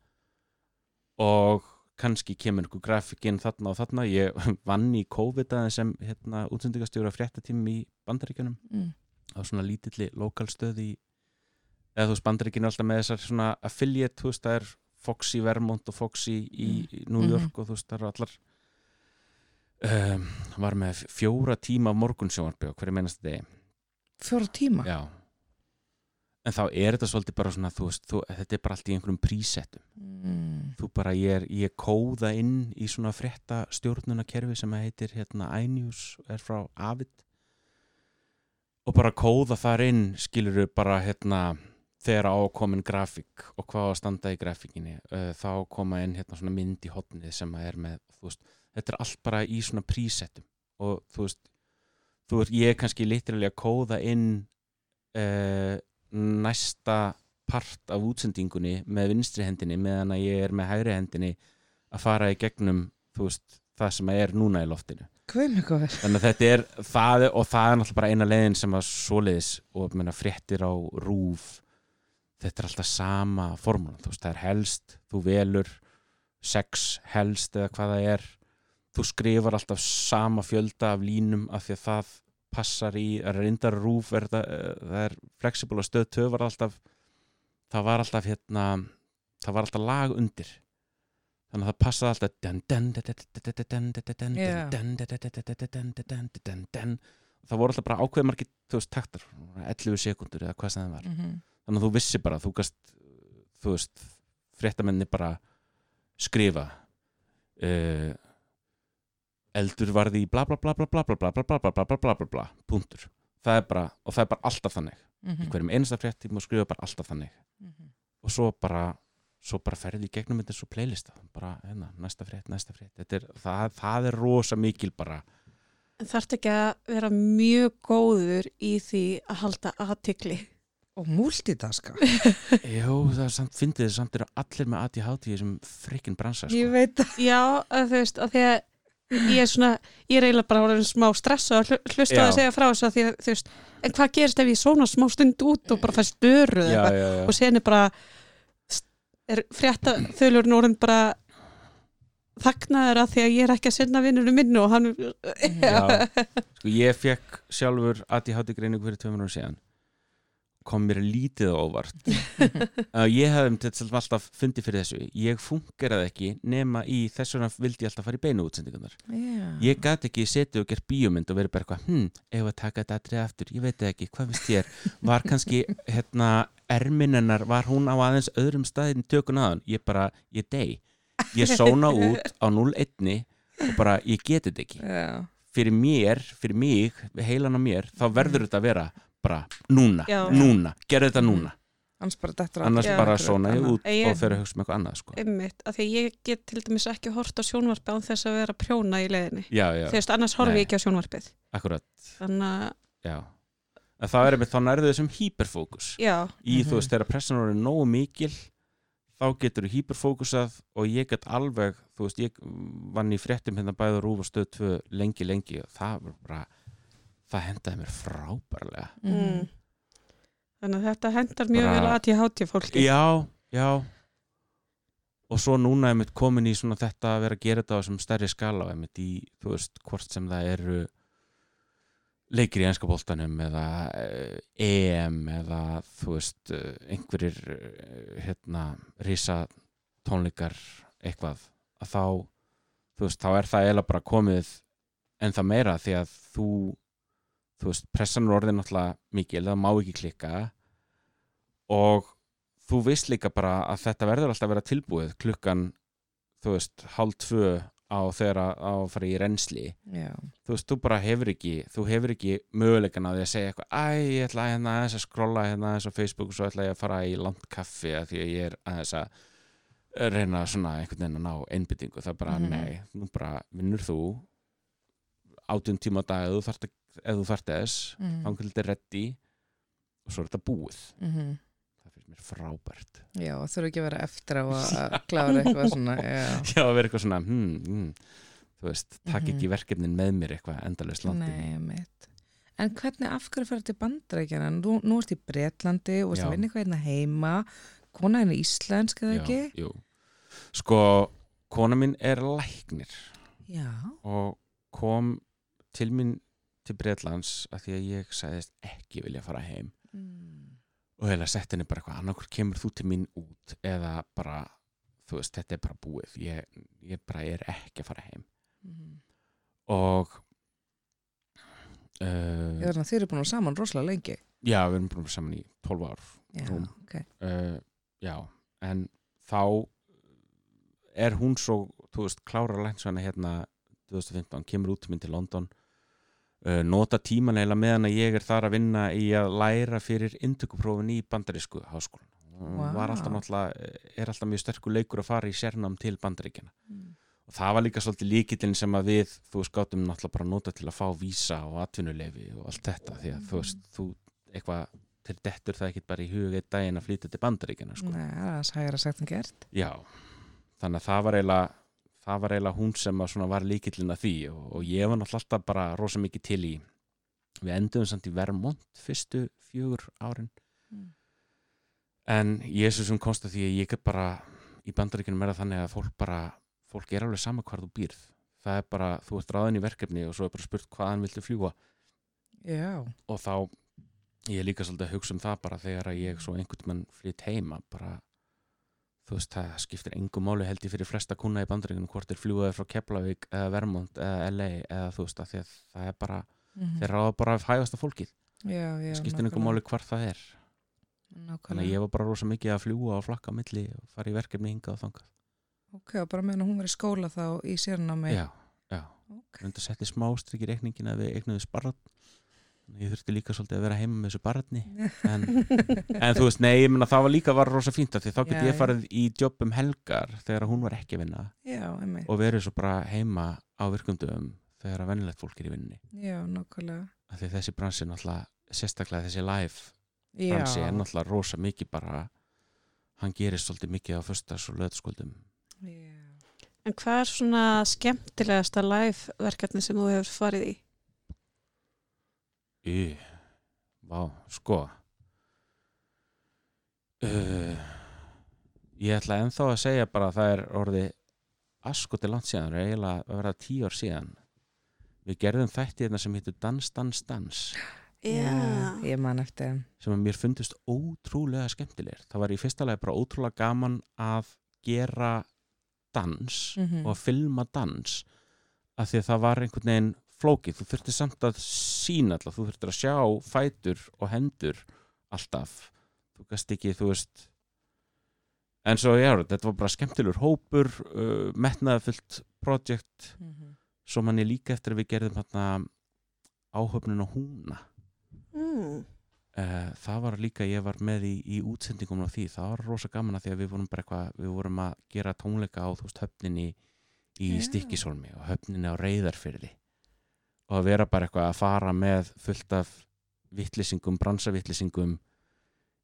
og kannski kemur einhver grafikinn þarna og þarna ég (laughs) vann í COVID aðeins sem hérna, útsendingastjóra fréttatími í Bandaríkjunum Mm. á svona lítilli lokalstöð í eða þú veist bandaríkinu er alltaf með þessar svona affiliate, þú veist, það er Fox í Vermont og Fox í, í í New Mhm. York og þú veist, það eru allar um, var með fjóra tíma morgunsjónvarpi á hverju meinast degi Fjóra tíma? já en þá er þetta svolítið bara svona þú veist, þú, þetta er bara allt í einhverjum prísettum Mm. þú bara, ég er, ég er kóða inn í svona frétta stjórnunakerfi sem heitir hérna iNews er frá Avid. Og bara kóða þar inn skilur bara hérna þegar ákomin grafík og hvað á að standa í grafíkinni uh, þá koma inn hérna svona mynd í hotnið sem að er með, veist, þetta er allt bara í svona prísettum og þú veist þú veist, ég er kannski litrilega kóða inn uh, næsta part af útsendingunni með vinstri hendinni meðan að ég er með hægri hendinni að fara í gegnum veist, það sem er núna í loftinu. Þannig að þetta er, það og það er náttúrulega bara eina leiðin sem að svoleiðis og menna, fréttir á rúf þetta er alltaf sama formúlan, þú veist, það er helst þú velur sex helst eða hvað það er. Þú skrifar alltaf sama fjölda af línum af því að það passar í, er reyndar rúf er það, það er fleksibúl og stöð töfar alltaf það var alltaf hérna það var alltaf lag undir þannig að það passaði alltaf það voru alltaf bara ákveðmarki veist, taktar, 11 sekundur eða hvað sem það var mm -hmm. þannig að þú vissi bara þú gast, þú veist, fréttamenni bara skrifa eða uh, eldur varði í bla bla bla bla bla bla bla bla bla bla bla bla bla bla bla punktur það er bara, og það er bara alltaf þannig Mhm. í hverjum einasta fréttim og skrifa bara alltaf þannig og svo bara svo bara ferði í gegnum þetta svo playlista bara, hérna, næsta frétt, næsta frétt Þetta er, það, það er rosa mikil bara En þarf ekki að vera mjög góður í því að halda aðtikli Og multitaska. Jú, það er samt, fyndið þess samt eru allir með ADHD í þessum frikkin bransa Ég sko. veit það. Já, að þú veist, að því að ég er svona, ég er eiginlega bara smá stressa og hlu- hlusta Já. að segja frá þess að því að þú veist, en hvað gerist ef ég svona smá stund út og bara fæst já. og sen er bara er frétta þölurinn orðin bara þagnaður að því að ég er ekki að sinna vinnunum minnu og hann Já. (laughs) Sko, ég fekk sjálfur ADHD greiningu fyrir tveimur ára síðan kom mér lítið óvart. Uh, (laughs) ég hefði um til þess alltaf fundið fyrir þessu. Ég fungeraði ekki nema í þess vegna vildi ég alltaf fara í beinu útsendingunar Já. ég gæti ekki setið og gert bíómynd og verið bara eitthvað, hm, ef að taka þetta atrið aftur? Ég veit ekki, hvað finnst þér? Var kannski, (laughs) hérna, erminennar var hún á aðeins öðrum staðin tökun aðan, ég bara, ég dey. Ég sóna (laughs) út á 0-1 og bara, ég geti þetta ekki. Já. fyrir mér, fyrir mig heilan á mér, þá verður þetta að vera bara núna, Já. núna gerðu þetta núna, Annars bara dettur annars Já. bara svona ég út Ég- og fer að hugsa um eitthvað annað sko. einmitt, að því ég get til dæmis ekki hort á sjónvarpi án þess að vera prjóna í leiðinni. Já, þú veist, annars horfi ég ekki á sjónvarpið. Akkurat. Þannig að, það er einmitt, þá nærðu þessum hyperfókus. Já, í Mhm. þú veist, þegar pressan voru nógu mikil þá getur þú hyperfókusað og ég get alveg, þú veist, ég vann í fréttum hérna bæður rúf og stöð 2 lengi, lengi og það var bara það hendaði mér frábærlega. Mm. þannig að þetta hendar mjög Bara- vel að ég háti fólki. Já, já. Og svo núna er mitt komin í svona þetta að vera að gera þetta á þessum stærri skala og einmitt í, þú veist, hvort sem það eru leikir í enska boltanum eða eh, EM eða þú veist eh, einhverjir eh, hérna risa tónleikar eitthvað að þá þú veist, þá er það eiginlega bara komið en það meira því að þú þú veist, pressan er orðin náttúrulega mikil, það má ekki klikka og þú veist líka bara að þetta verður alltaf að vera tilbúið klukkan, þú veist, hálf tvö á þegar að að fara í reynsli Já. þú veist, þú bara hefur ekki þú hefur ekki möguleikan á því að segja eitthvað æ, ég ætla hérna aðeins að skrolla hérna aðeins á Facebook og svo ætla ég að fara í langt kaffi að því að ég er aðeins að reyna svona einhvern veginn að ná einbyttingu það bara, Mhm. nei, nú bara vinnur þú átjum tíma á dag ef þú þarft, ef þú þarft þess Mm. þetta er reddi og svo er þetta búið Mhm. það finnst mér frábært Já, það þurfa ekki að vera eftir á að (laughs) klára eitthvað svona. Já. (laughs) já, að vera eitthvað svona hmm, hmm, þú veist, takk Mhm. ekki verkefnin með mér eitthvað endalaust landi Nei, mitt. En hvernig af hverju fyrir til bandarækjana? Nú, nú ert í Bretlandi og ert Já. að vinna eitthvað hérna heima. Kona henni íslensk eða ekki? jú. sko, kona mín er læknir Já. og kom til mín til Bretlands að því að ég sagðist ekki vilja fara heim Mm. og heila sett henni bara eitthvað annarkur kemur þú til mín út eða bara, þú veist, þetta er bara búið ég, ég bara er ekki að fara heim Mm. og uh, verður að þið eru búin að saman rosalega lengi. já, við erum búin að saman í 12 ár Já, Rúm. ok. uh, já, en þá er hún svo þú veist, klára lænsvæna hérna 2015, kemur út til minn til London nota tíman eða meðan að ég er þar að vinna í að læra fyrir inntökuprófin í bandarísku háskólan Vá. var alltaf náttúrulega, er alltaf mjög sterkur leikur að fara í sérnám til bandaríkjana Mm. og það var líka svolítið líkillin sem að við þú veist, gátum náttúrulega bara að nota til að fá vísa og atvinnuleifi og allt þetta því að þú veist, þú eitthvað til dettur það ekkit bara í hug eitt daginn að flytja til bandaríkjana sko. Nei, það er særa sagt en gert. Já, þannig að það var eiginlega það var eiginlega hún sem var líkillin að því og, og ég var náttúrulega alltaf bara rosa mikið til í við enduðum samt í Vermont fyrstu fjögur árin Mm. en ég er svo sem komst að því að ég get bara í bandaríkjunum er það þannig að fólk bara fólk er alveg sama hvar þú býrð það er bara, þú ert ráðin í verkefni og svo er bara spurt hvaðan viltu fljúa Já. og þá ég er líka svolítið að hugsa um það bara þegar að ég svo einhvern mann flytt heima bara þú veist það skiptir engum máli held ég fyrir flesta kuna í bandaríkunum hvort er fljúaði frá Keflavík eða Vermont eða LA eða þú veist að að það er bara Mm þeir ráða bara af hægasta fólkið Já, já. skiptir engum máli hvar það er Nákvæmlega. þannig að ég var bara rosa mikið að fljúa og flakka milli og fara í verkefni hingað og þangað Ok, og bara meðan hún var í skóla þá í sérnámi. já, já, Ok. undir setti smástrik í reikningin að við eignuðu sparrat að ég þurfti líka svolítið að vera heima með þessu barni (laughs) en En þú veist, nei, ég menna það var líka var rosa fínt af því þá get Já, ég já. farið í jobb um helgar þegar hún var ekki að vinna Já, og verið svo bara heima á virkundum þegar að vennilegt fólk er í vinninni Já, nákvæmlega. af því þessi bransi náttúrulega sérstaklega þessi live dansi er náttúrulega rosa mikið bara hann gerir svolítið mikið á föstas og löðskvöldum Já. En hvað er svona skemmtilegasta live verkefni sem þú hefur farið í? Í, vá, sko. Uh, Ég ætla ennþá að segja bara að það er orðið askoti langt síðan, það er eiginlega að vera tíu ár síðan. Við gerðum þætti hérna sem heitir Dans, Dans, Dans. Já, ég man eftir sem að mér fundist ótrúlega skemmtilegir. Það var í fyrsta lagi bara ótrúlega gaman að gera dans Mhm. og að filma dans. Af því að það var einhvern veginn flókið. Þú þurftir samt að sína alltaf, þú þurftir að sjá fætur og hendur alltaf. Þú gast ekki, þú veist en svo já, þetta var bara skemmtilegur hópur, uh, metnaðafullt projekt, Mhm. svo mann ég líka eftir að við gerðum hérna áhöfnun á húna Mm. Uh, það var líka, ég var með í, í útsendingum á því, það var rosa gaman að því að við vorum bara eitthvað, við vorum að gera tónleika á þú veist höfninni í Já. Stykkishólmi og höfninni á Reyðarfyrði og að vera bara eitthvað að fara með fullt af vittlýsingum, bransavittlýsingum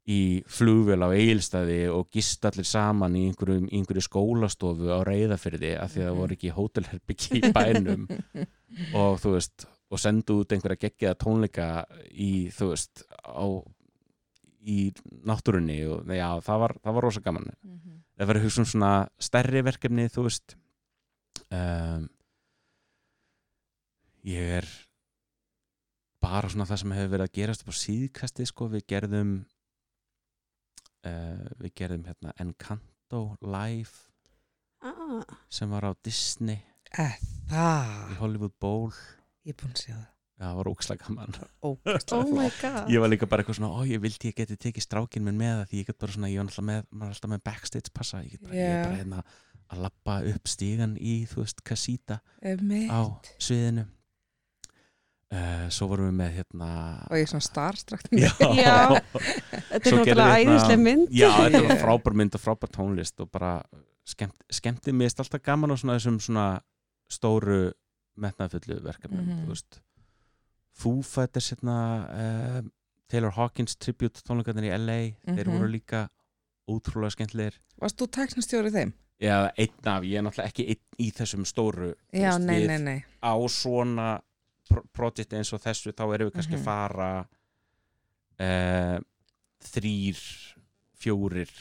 í flugvél á Egilstaði og gist allir saman í einhverju, einhverju skólastofu á Reyðarfyrði af því að það Mhm. voru ekki hótelherbyggi í bænum (laughs) og þú veist og sendu út einhverja geggjaða tónleika í, þú veist á, í náttúrunni og já, það var, það var rosa gaman Mhm. það var hugsa um svona stærri verkefni, þú veist um, ég er bara svona það sem hefur verið að gerast upp á síðkasti, sko, við gerðum uh, við gerðum hérna Encanto live Ah. sem var á Disney Eh, í Hollywood Bowl ég er búin að sjá það. Já, það var ókslega gaman Oh my god. Ég var líka bara eitthvað svona, ó ég vildi ég geti tekið strákinn minn með það því ég get bara svona, ég var alltaf með, alltaf með backstage passa, ég get bara, ég er bara hérna að lappa upp stígan í, þú veist, Casita Einmitt. á sviðinu uh, Svo vorum við með hérna Og ég er svona starstrakt. (laughs) Já, Já. Þetta er náttúrulega við hérna- æðisleg mynd. Já, þetta (laughs) Já. frábær mynd og frábær tónlist og bara skemmt, skemmti mér er alltaf gaman á svona þessum svona stóru metnaðfullu verkefnum, Mhm. þú veist Foo Fighters hérna uh, Taylor Hawkins tribute tónleikarnir í LA þeir Mhm. voru líka ótrúlega skemmtilegir Varst þú teknastjórið þeim? Já, einn af, ég er náttúrulega ekki einn í þessum stóru Já, veist, nei, nei, nei. á svona projekti eins og þessu þá erum við kannski að fara uh, þrýr fjórir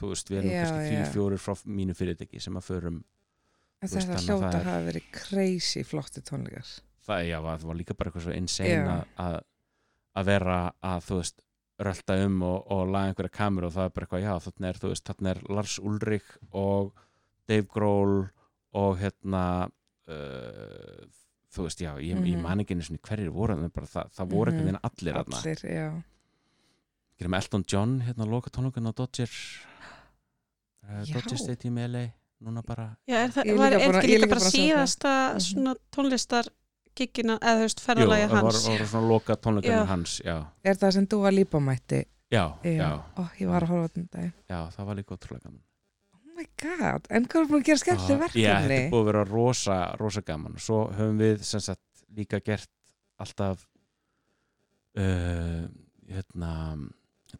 þú veist, við erum Já, kannski þrýr fjórir frá mínu fyrirtæki sem að förum En Þetta hljóta er- hafa verið crazy flotti tónleikar. það, já, það var líka bara eitthvað svo insane að- að vera að, þú veist rölda um og, og laga einhverja kameru og það er bara eitthvað, já, þannig er, þú veist, þannig er Lars Ulrich og Dave Grohl og hérna uh, þú veist, já, ég, ég Mhm. man ekki einu hverjir voru, en bara, það, það voru Mhm. einhvern veginn allir Allir, já. gerum Elton John hérna loka tónleikan á Dodger uh, Já. Dodger Stadium í LA núna bara Já, er það var er að- er líka bara að það. síðasta Mhm. svona tónlistar giggina, eða þú veist, Jú, ferðalagi það var, hans. var svona loka tónleikan Já. hans já, Er það sem þú var lípa mætti? já, já, Ó, ég var að horfa á þetta dag. já, það var líka ótrúlega gaman my god, en hvað er búin að gera skemmtileg Já, Já, þetta verkefni? er búið að vera rosa, rosa gaman svo höfum við sem sagt líka gert alltaf uh, hérna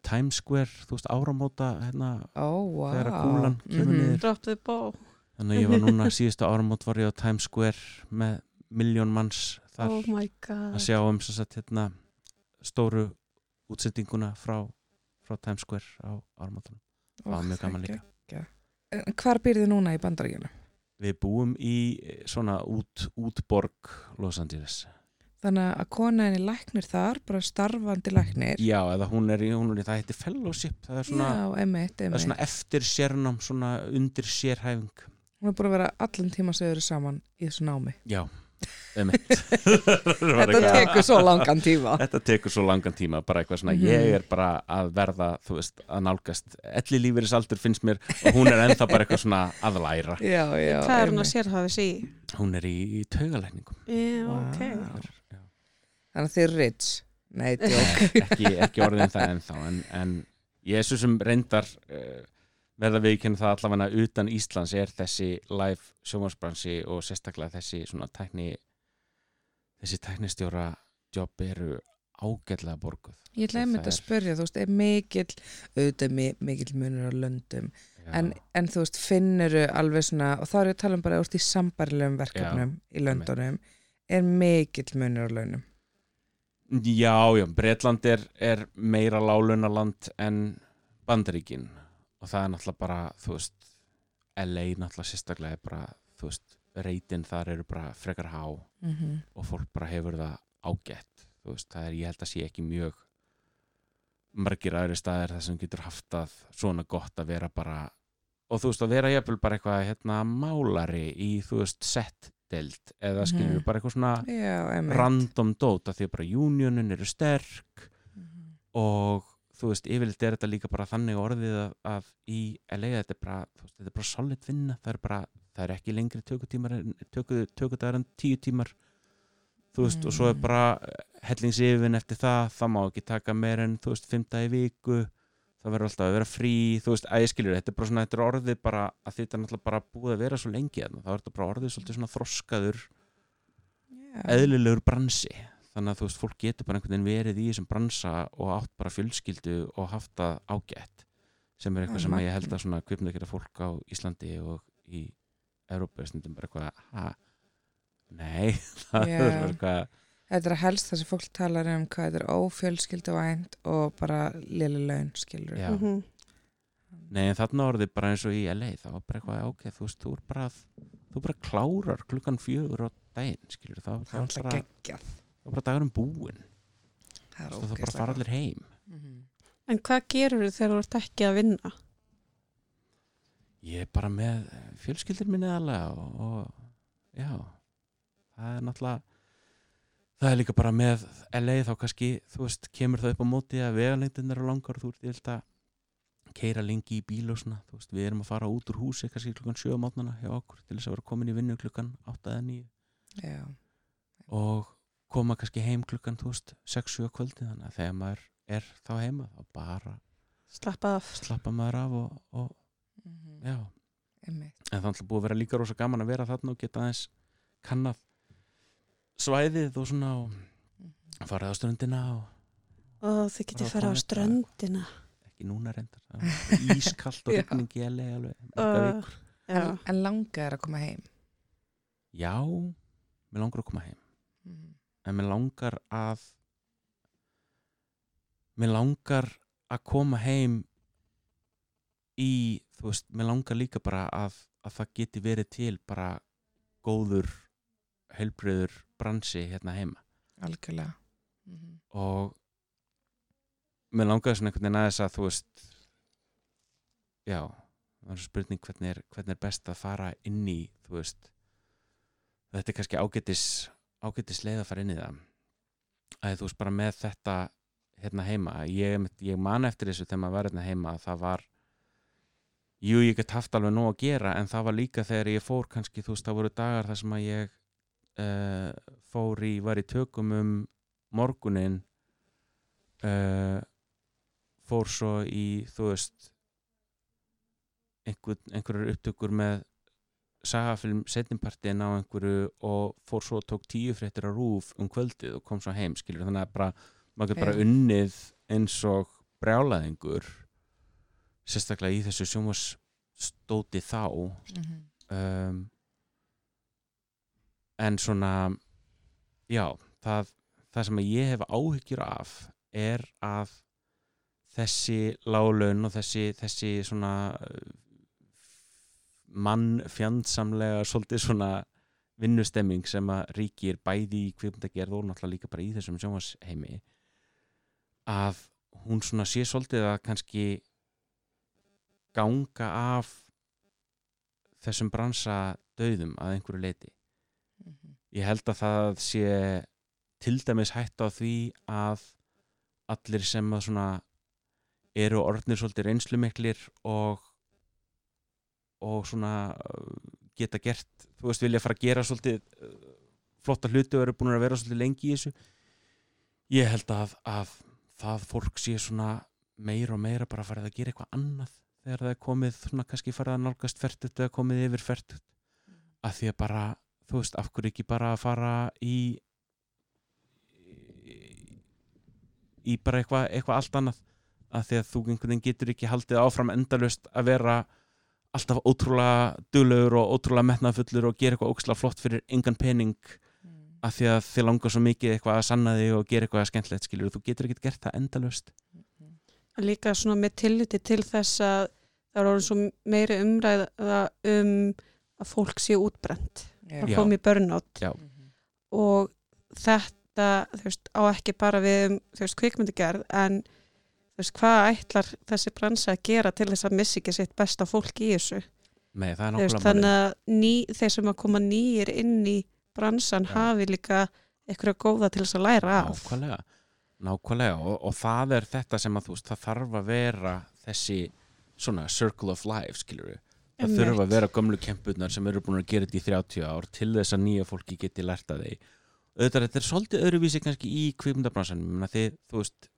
Times Square, þú veist, áramóta hérna, Ó, wow. þegar að kúlan kemur Mhm. niður Drop the ball. þannig að ég var núna síðustu áramót var ég á Times Square með miljón manns þar Oh my god. að sjá um sem sagt hérna stóru útsendinguna frá, frá Times Square á áramótunum það var mjög gaman líka. En Hvar býrðu núna í bandaríkjunum? Við búum í eh, svona út, útborg Los Angeles Þannig að kona henni læknir þar, bara starfandi læknir. Já, eða hún er í, hún er í það heitir fellowship það er svona, Já, einmitt, það er svona eftir sérnám svona undir sérhæfing Hún er búin að vera allan tíma sem þau eru saman í þessu námi. Já, einmitt (laughs) Þetta tekur svo langan tíma. Þetta tekur svo langan tíma, bara eitthvað svona Mhm. ég er bara að verða, þú veist, að nálgast elli lífeyrisaldur finnst mér og hún er ennþá bara eitthvað svona að læra Já, já. Hvað er hún að sérhafis í? Hún er í, í taugalækningum Já, Vá. ok. Þannig að þið eru rich. Nei, (laughs) djók. ekki, ekki orðin það ennþá en, en ég er svo sem reyndar uh, verða við ekki það allavega utan Íslands er þessi live sjómansbransi og sérstaklega þessi svona tækni þessi tæknistjóra jobb eru ágætlega borguð Ég ætla einmitt að er- spyrja, þú veist, er mikill, auðvitað mi- mikill munur á löndum, Já. en, en þú veist, finnuru alveg svona, og þá er ég að tala um bara úr í sambarilegum verkefnum í löndunum, er mikill munur á launum. Já, já, Bretland er, er meira lálunaland en Bandaríkin og það er náttúrulega bara, þú veist LA náttúrulega sérstaklega er bara, þú veist, reytin þar eru bara frekar há Mm -hmm. og fólk bara hefur það ágætt þú veist, það er, ég held að sé ekki mjög margir aðri staðir þar sem getur haft að svona gott að vera bara og þú veist, að vera jafnvel bara eitthvað hérna málari í, þú veist, settdelt eða skilur Mhm. bara eitthvað svona Já, random dót af því að bara unionin eru sterk Mhm. og þú veist, yfirleitt er þetta líka bara þannig orðið að, að í LA þetta er bara, þú veist, þetta er bara solid vinna það er bara, það er ekki lengri tökutímar töku, tökudagar en tíu tímar þú veist, og svo er Mm. bara hellingsyfin eftir það, það má ekki taka meir en, þú veist, dagi í viku það verður alltaf að vera frí, þú veist, að ég skilur þetta er bara svona, þetta er orðið bara að þetta er náttúrulega bara búið að vera svo lengi þá er þetta bara orðið svolítið svona þroskaður Já. eðlilegur bransi þannig að þú veist, fólk getur bara einhvern veginn verið í þessum bransa og átt bara fjölskyldu og haft það ágætt sem er eitthvað sem að ég held að svona kvipnækjara fólk á Íslandi og í Európa er stundum bara eitthvað ha, nei, (laughs) það Já. er bara eitthvað Þetta er að helst það sem fólk talar um hvað þetta er ófjölskylduvænt og bara lili laun, skilur. Já. Mhm. nei, en þarna orðið bara eins og í LA það var bara eitthvað, ok, þú veist, þú er bara þú bara klárar klukkan fjögur á daginn, skilur, það, Það það, er var bara, geggjað. Það var bara dagurum búinn Það er það bara ógeðslega fara allir heim Mhm. En hvað gerur þau þegar þú ert ekki að vinna? Ég er bara með fjölskyldir minni aðlega og, og já, það er náttúrulega, það er líka bara með LA þá kannski, þú veist, kemur það upp á móti að vegalengdin eru langar og þú ert yfirlt að keira lengi í bíl og svona, þú veist, við erum að fara út úr húsi kannski klukkan 7 á mátnana hjá okkur til þess að vera komin í vinnu klukkan 8 eða 9 Já. og koma kannski heim klukkan, þú veist, 6-7 kvöldi þannig að þegar maður er þá heima þá bara Slappa af. slappa maður af og, og Mhm. já, Einmitt. en það er alltaf búið að vera líka rosa gaman að vera þarna og geta aðeins kannað svæðið og svona og Mhm. farið á ströndina og Og þið getið Bara fara á ströndina. ekki núna reyndar ískallt og (laughs) marga Uh. En, en langa er að koma heim. já, mér langar að koma heim Mhm. En mér langar að mér langar að koma heim í, þú veist, mér langar líka bara að, að það geti verið til bara góður heilbröður bransi hérna heima Algjörlega. Mhm. og mér langaði svona einhvern veginn aðeins að þú veist já, það er spurning hvernig er, hvernig er best að fara inn í þú veist þetta er kannski ágætis ágætis leið að fara inn í það. Að þú veist bara með þetta hérna heima, ég, ég man eftir þessu þegar maður var hérna heima að það var jú, ég get haft alveg nóg að gera en það var líka þegar ég fór kannski, þú veist, það voru dagar þar sem að ég uh, fór í, var í tökum um morgunin uh, fór svo í þú veist einhver, einhverjar upptökur með sagafilm setjumpartin á einhverju og fór svo og tók tíu fréttir á rúf um kvöldið og kom svo heim skilur þannig að bara, maður getur bara unnið eins og brjálaðingur sérstaklega í þessu sjómastóti þá. Mhm. um, en svona já, það, það sem ég hef áhyggjur af er að þessi lálaun og þessi, þessi svona uh, mann fjandsamlega svolítið svona vinnustemming sem að ríkir bæði í kvikmyndagerð og náttúrulega líka bara í þessum sjónvarsheimi að hún svona sé svolítið að kannski ganga af þessum bransa döðum að einhverju leiti Mhm. ég held að það sé til dæmis hætt á því að allir sem að svona eru orðnir svolítið reynslumiklir og og svona uh, geta gert, þú veist, vilja fara að gera svolítið uh, flotta hluti og eru búin að vera svolítið lengi í þessu. Ég held að, að það fólk sé svona meira og meira bara farið að gera eitthvað annað þegar það er komið svona kannski farið að nálgast fertut eða komið yfir fertut að því að bara, þú veist, af hverju ekki bara að fara í í bara eitthvað eitthva allt annað? Að því að þú einhvern veginn getur ekki haldið áfram endalust að vera alltaf ótrúlega duglegur og ótrúlega metnaðfullur og gera eitthvað ókslega flott fyrir engan pening Mm. að því að þið langar svo mikið eitthvað að sanna þig og gera eitthvað skemmtilegt skilur þú getur ekki gert það endalust líka svona með tilliti til þess að það er orðin svo meiri umræða um að fólk sé útbrent Já. að koma í burnout Já. Mhm. og þetta þú veist, á ekki bara við um þú veist, kvikmyndagerð en veist, hvað ætlar þessi bransa að gera til þess að missi ekki sitt besta fólk í þessu? Nei, er veist, þannig að ný, þeir sem að koma nýjir inn í bransan Já. hafi líka eitthvað góða til þess að læra af. Nákvæmlega, nákvæmlega og, og það er þetta sem að þú veist það þarf að vera þessi svona circle of life skilur við það þurfa að vera gömlu kempurnar sem eru búin að gera þetta í 30 ár til þess að nýja fólki geti lært að auðvitað þetta er svolítið öðruvísi kannski í kvikmyndabransan þið, þú veist,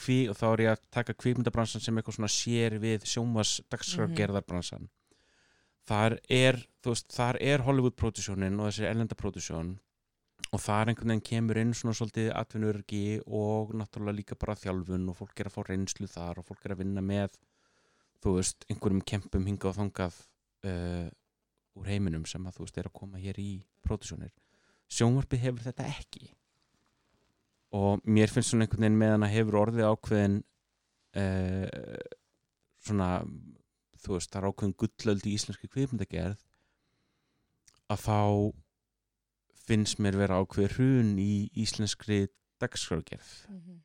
kví, og þá er ég að taka kvikmyndabransan sem eitthvað svona sér við sjómas dagskrargerðarbransan þar er, þú veist, þar er Hollywood-pródusjónin og þessi ellenda pródusjón og þar einhvern veginn kemur inn svona svolítið atvinnurgi og náttúrulega líka bara þjálfun og fólk er að fá reynslu þar og fólk er að vinna með þú veist, einhverjum kempum hingað og þangað uh, úr heiminum sem að þú veist er að koma hér í pródusjónir sjónvarpið hefur þetta ekki og mér finnst svona einhvern veginn meðan að hefur orðið ákveðin uh, svona þú veist, það er ákveðin gullöld í íslenski kvikmyndagerð að þá finnst mér vera ákveð hrun í íslenskri dagskrágerð Mhm.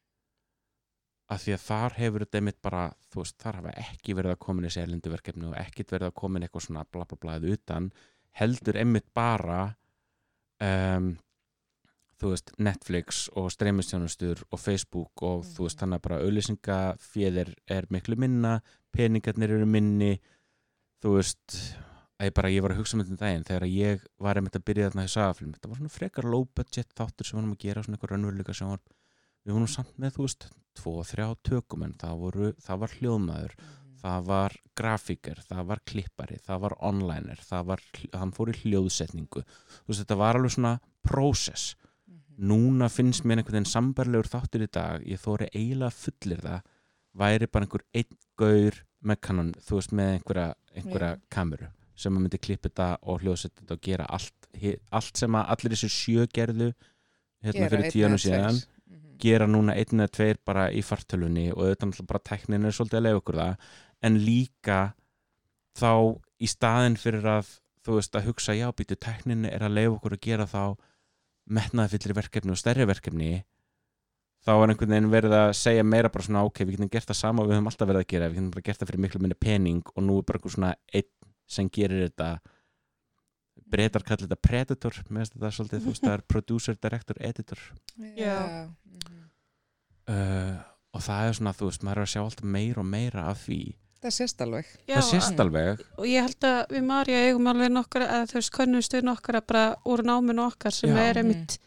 að því að þar hefur þetta einmitt bara þú veist, þar hafa ekki verið að komin þessi erlendu verkefni og ekkit verið að komin eitthvað svona bla bla blaðið utan heldur einmitt bara um, þú veist, Netflix og streymistjónustur og Facebook og þú veist, Mhm. þannig að bara auðlýsingaféðir er miklu minna peningarnir eru minni þú veist að ég bara, ég var að hugsa um þetta um daginn þegar ég var einmitt að byrja þarna í sagafilm þetta var svona frekar low budget þáttur sem við varum að gera svona eitthvað raunveruleika sem var við vorum samt með, þú veist, tvo, þrjá tökum en það, voru, það var hljóðmaður Mhm. það var grafíker, það var klippari það var onliner, það var hann fór í hljóðsetningu þú veist, þetta var alveg svona prósess. Núna finnst mér einhvern veginn sambarlegur þáttur í dag, ég þóri eiginlega fullir það, væri bara einhver einn gaur með kannan, þú veist með einhverja, einhverja Já. kameru sem að myndi klippa þetta og hljóðsetja þetta og gera allt, allt sem að allir þessu sjö gerðu hérna fyrir eða tveir. síðan Mhm. gera núna einn eða tveir bara í fartölunni og auðvitað bara tæknin er svolítið að leiða okkur það en líka þá í staðin fyrir að þú veist að hugsa já býtu tæknin er að leiða okkur að gera þá metnaðfyllri verkefni og stærri verkefni þá er einhvern veginn verið að segja meira bara svona ok, við getum gert það sama og við höfum alltaf verið að gera við getum bara gert það fyrir miklu minni pening og nú er bara einhver svona einn sem gerir þetta breytar kallir þetta predator með þetta svolítið, þú veist, það er (laughs) producer, director, editor Já. Mhm. uh, og það er svona, þú veist, maður er að sjá alltaf meira og meira af því Það sést alveg. Já, það sést alveg og ég held að við Marja eigum alveg nokkara, veist, könnumst við nokkara bara úr náminu okkar sem Já. er einmitt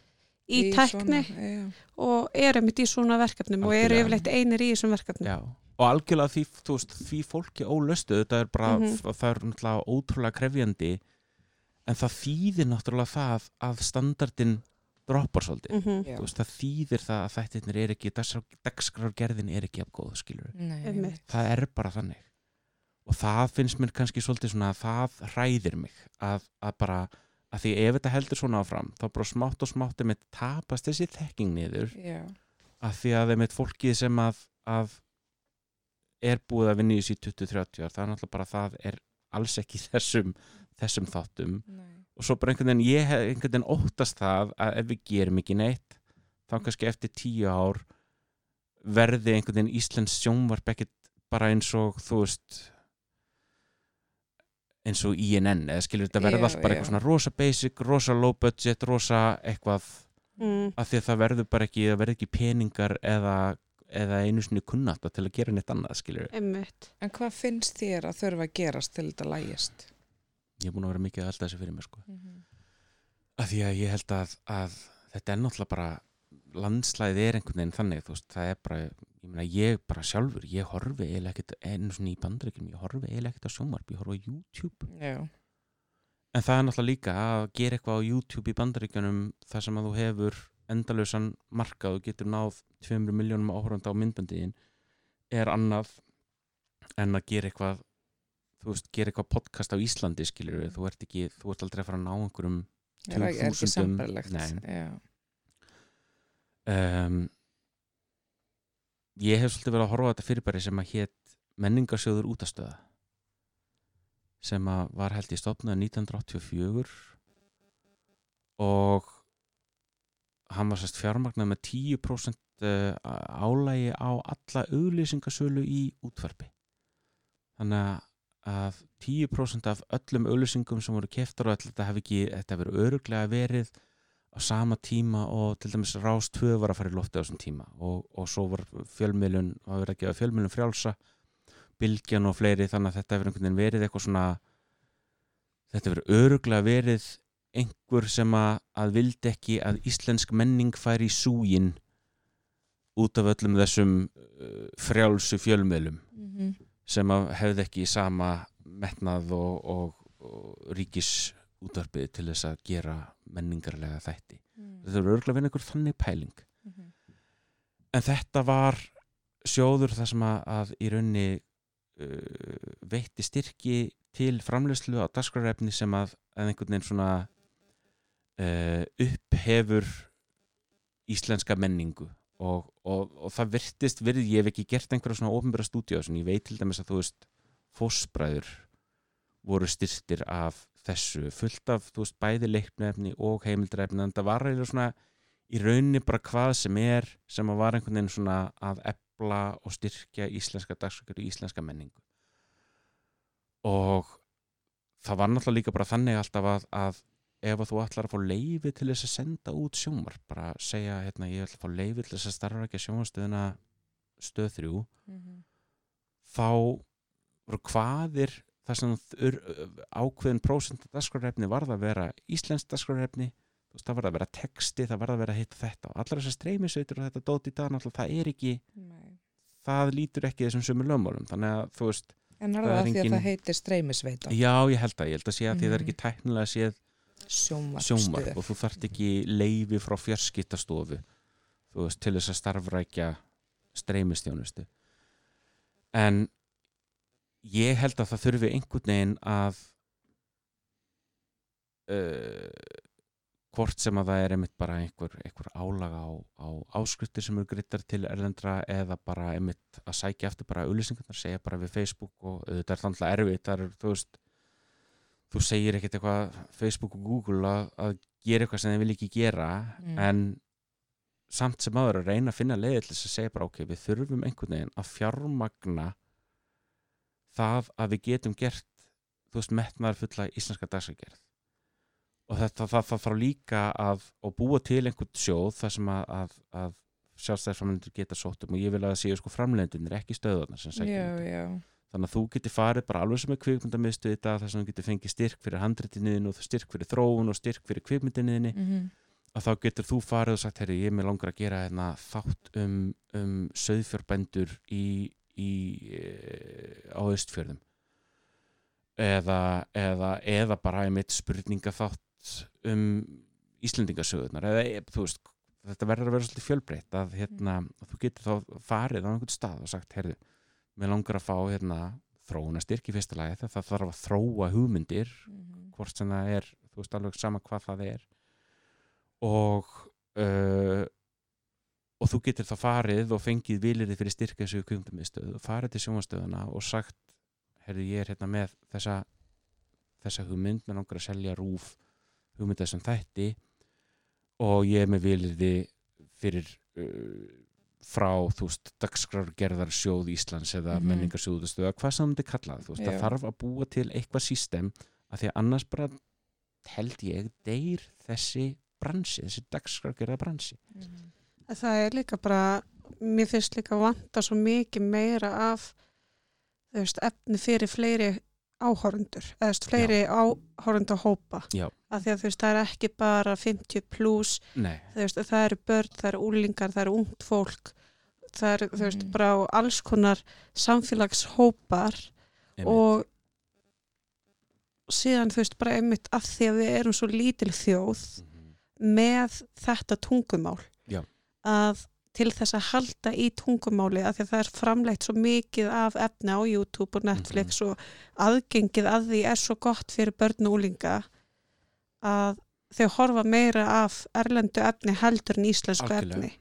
í, tækni Svona, og er einmitt í svona verkefnum og eru Algjörlega. yfirleitt einir í þessum verkefnum. Já. og algjörlega því, þú veist, því fólki ólöstu, þetta er bara Mhm. það er náttúrulega ótrúlega krefjandi en það þýðir náttúrulega það að standardin droppar svolítið Mhm. Já. þú veist, það þýðir það að þættirnir er ekki dagskrárgerðin er ekki af góð, skilur Nei, Einmitt. það er bara þannig og það finnst mér kannski svolítið svona að það hræðir mig að, að bara að því ef þetta heldur svona áfram þá bara smátt og smátt er tapast þessi þekking niður Já. að því að þeim eitt fólkið sem að, að er búið að vinna í þessi 20-30 ár það er náttúrulega bara það er alls ekki þessum, þessum þáttum Nei. og svo bara einhvern veginn ég hef einhvern veginn óttast það að ef við gerum ekki neitt þá kannski eftir tíu ár verði einhvern veginn Íslands sjónvarp ekkert bara eins og þú veist eins og INN eða skilur þetta verða allt bara eitthvað svona rosa basic, rosa low budget rosa eitthvað Mm. af því að það verður bara ekki, það verður ekki peningar eða, eða einu sinni kunnátt til að gera neitt annað skilur Einmitt. En hvað finnst þér að þurfa að gerast til þetta lægist? ég er búin að vera mikið að elda þessu fyrir mér sko Mhm. að því að ég held að, að þetta er náttúrulega bara landslæðið er einhvern veginn þannig þú veist, það er bara, ég meina ég bara sjálfur ég horfi eiginlega ekkert einu svona í bandaríkjum ég horfi eiginlega ekkert á sjónvarp, ég horfi á YouTube Já. en það er náttúrulega líka að gera eitthvað á YouTube í bandaríkjunum þar sem að þú hefur endalösan markað og getur náð 200 miljónum áhöranda á myndbandiðin er annað en að gera eitthvað þú veist, gera eitthvað podcast á Íslandi skilur við, þú ert ekki, þú ert aldrei að fara að ná einhverjum er, er ekki Tugþúsundum- sambarlegt Nei. já. um, ég hef svolítið verið að horfa á þetta fyrirbæri sem að hétt menningarsjóður útastöða sem að var held í stopnaði 1984 og hann var sérst fjármagnað með 10% eh, álægi á alla auglýsingasölu í útvarpi. Þannig að 10% af öllum auglýsingum sem voru keftar og þetta hefði ekki, þetta hefur öruglega verið á sama tíma og til dæmis Rás 2 var að fara í lofti á þessum tíma og, og svo var fjölmiðlun var verið að gefa fjölmiðlun frjálsa Bylgjan og fleiri þannig að þetta hefur einhvern veginn verið eitthvað svona þetta hefur öruglega verið einhver sem að, að vildi ekki að íslensk menning færi í súgin út af öllum þessum uh, frjálsu fjölmiðlum Mhm. sem að hefði ekki sama metnað og, og, og ríkis útvarpið til þess að gera menningarlega þætti. Þetta er örgulega að vinna ykkur þannig pæling. Mhm. En þetta var sjóður þar sem að, að í raunni uh, veitti styrki til framleyslu á dagskrarefni sem að, einhvern veginn svona uh, upphefur íslenska menningu og, og, og það virtist virði, ég hef ekki gert einhverja svona ofnbæra stúdíu ég veit til dæmis að þú veist fósbræður voru styrktir af þessu fullt af þú veist bæði leiknefni og heimildræfni en það var eiginlega svona í rauninni bara hvað sem er sem að var einhvern veginn svona að ebla og styrkja íslenska dagskrökkur og íslenska menningu og það var náttúrulega líka bara þannig alltaf að, að ef að þú ætlar að fá leifi til þess að senda út sjómar bara segja hérna ég ætla að fá leifi til þess að starfa ekki að sjómarstöðuna stöð þrjú Mhm. þá voru hvaðir þar sem þur, ákveðin prósent af dagskrárefni varð að vera íslenskt dagskrárefni það varð að vera texti, það varð að vera hitt þetta. Og allar þessar streymisveitur og þetta dót í dag náttúrulega það er ekki, Nei. það lítur ekki þessum sömur lögmálum, þannig að þú veist En er Það það er að því að engin- það heitir streymisveita? Já ég held að, ég held að sé að því að það er ekki tæknilega séð sjómar og þú þarft ekki leifi frá veist, til þess að starfrækja streymistjónustu en ég held að það þurfi einhvern veginn að uh, hvort sem að það er einmitt bara einhver, einhver álaga á, á áskriftir sem eru grittar til erlendra eða bara einmitt að sækja eftir bara auðlýsingarnar, segja bara við Facebook og þetta er þannig erfitt, það er þú veist þú segir ekkert eitthvað Facebook og Google að, að gera eitthvað sem þeir vil ekki gera Mm. en samt sem aður að reyna að finna leiði til þess að segja bara ok, við þurfum einhvern veginn að fjármagna það að við getum gert þú veist, metnaðar fulla íslenska dagsakgerð og þetta það, þarf líka að og búa til einhvern sjóð þar sem að, að, að sjálfstæðisframlendur geta sótt um. Og ég vil að það séu sko framlendunir ekki stöðunar sem sækja um þannig að þú getur farið bara alveg sem er kvikmyndamistu þetta þar sem þú getur fengið styrk fyrir handritinniðin og styrk fyrir þróun og styrk fyrir kvikmyndinniðinni Mhm. að þá getur þú farið og sagt herri, ég er með langar að gera hérna, þátt um, um söðfjörbændur í, í, e, á östfjörðum eða, eða, eða bara einmitt spurninga þátt um Íslendingasögurnar. Eða e, veist, þetta verður að vera svolítið fjölbreytt að, hérna, að þú getur þá farið á einhvern stað og sagt, herri, mér langar að fá hérna, þróuna styrk í fyrsta lagi það þarf að þróa hugmyndir Mhm. hvort sem það er, þú veist alveg sama hvað það er. Og uh, og þú getur þá farið og fengið vilirði fyrir styrka þessu kvikmyndamiðstöð og farið til sjónvastöðuna og sagt herðu ég er hérna með þessa þessa hugmynd, með langar að selja rúf hugmynd þessum þætti og ég er með vilirði fyrir uh, frá, þú veist, dagskrárgerðar sjóð Íslands eða mm menningarsjóðustöð eða hvað sem það myndi kallað, þú veist, það þarf að búa til eitthvað sístem að því að annars bara held ég deyr þessi bransi, þessi dagskrárgerða bransi Mhm. Það er líka bara, mér finnst líka vanta svo mikið meira af veist, efni fyrir fleiri áhorundur, eða fleiri áhorunda hópa. Já. Af því að veist, það er ekki bara 50 pluss, það eru börn, það eru úlingar, það eru ungt fólk, það eru, Mhm. bara alls konar samfélagshópar einmitt. og síðan, þú veist, bara einmitt af því að við erum svo lítil þjóð, Mhm. með þetta tungumál. Að til þess að halda í tungumáli að því að það er framleitt svo mikið af efni á YouTube og Netflix og aðgengið að því er svo gott fyrir börn og úlinga að þau horfa meira af erlendu efni heldur en íslensku Algjörlega. efni.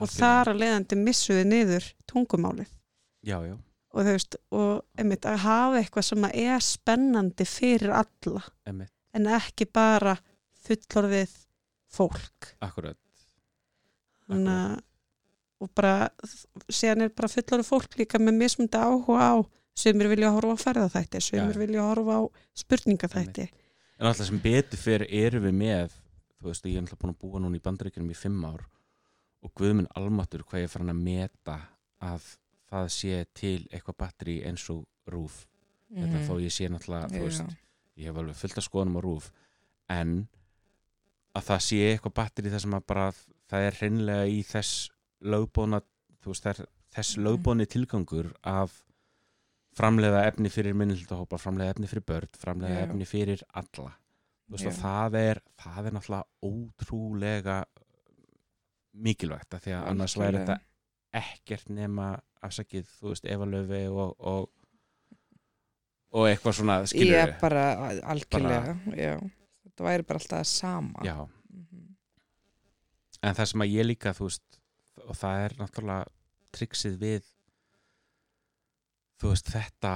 Og Algjörlega. þar að leiðandi missuði niður tungumálið. Já, já, og þú veist, og einmitt að hafa eitthvað sem er spennandi fyrir alla emmitt, en ekki bara fullorðið fólk. Akkurat þannig að og bara, síðan er bara fullorðið fólk líka með mismundi áhuga á sumir vilja horfa á ferðaþætti sumir Já. vilja horfa á spurningaþætti. En alltaf sem betur fyrir erum við með þú veist, ég er alltaf búin að búa núna í bandaríkjunum í fimm ár og guðminn almatur hvað ég er farin að meta að það sé til eitthvað batteri eins og rúf þetta Mhm. þó ég sé náttúrulega, þú veist ég hef alveg fullt af skoðunum á rúf en að það sé eitthvað batteri þar sem að bara það er hreinlega í þess lögbóna þú veist, er þess lögbóni tilgangur að framleiða efni fyrir minnildahópa, framleiða efni fyrir börn framleiða Já. efni fyrir alla þú veist, og Já. það er það er náttúrulega ótrúlega mikilvægt af því að annars væri þetta ekkert nema afsakið, þú veist, Eva Löfi og, og og eitthvað svona, skilur Ég bara, algjörlega, já. Þetta væri bara alltaf sama. já. En það sem að ég líka, þú veist og það er náttúrulega triksið við þú veist, þetta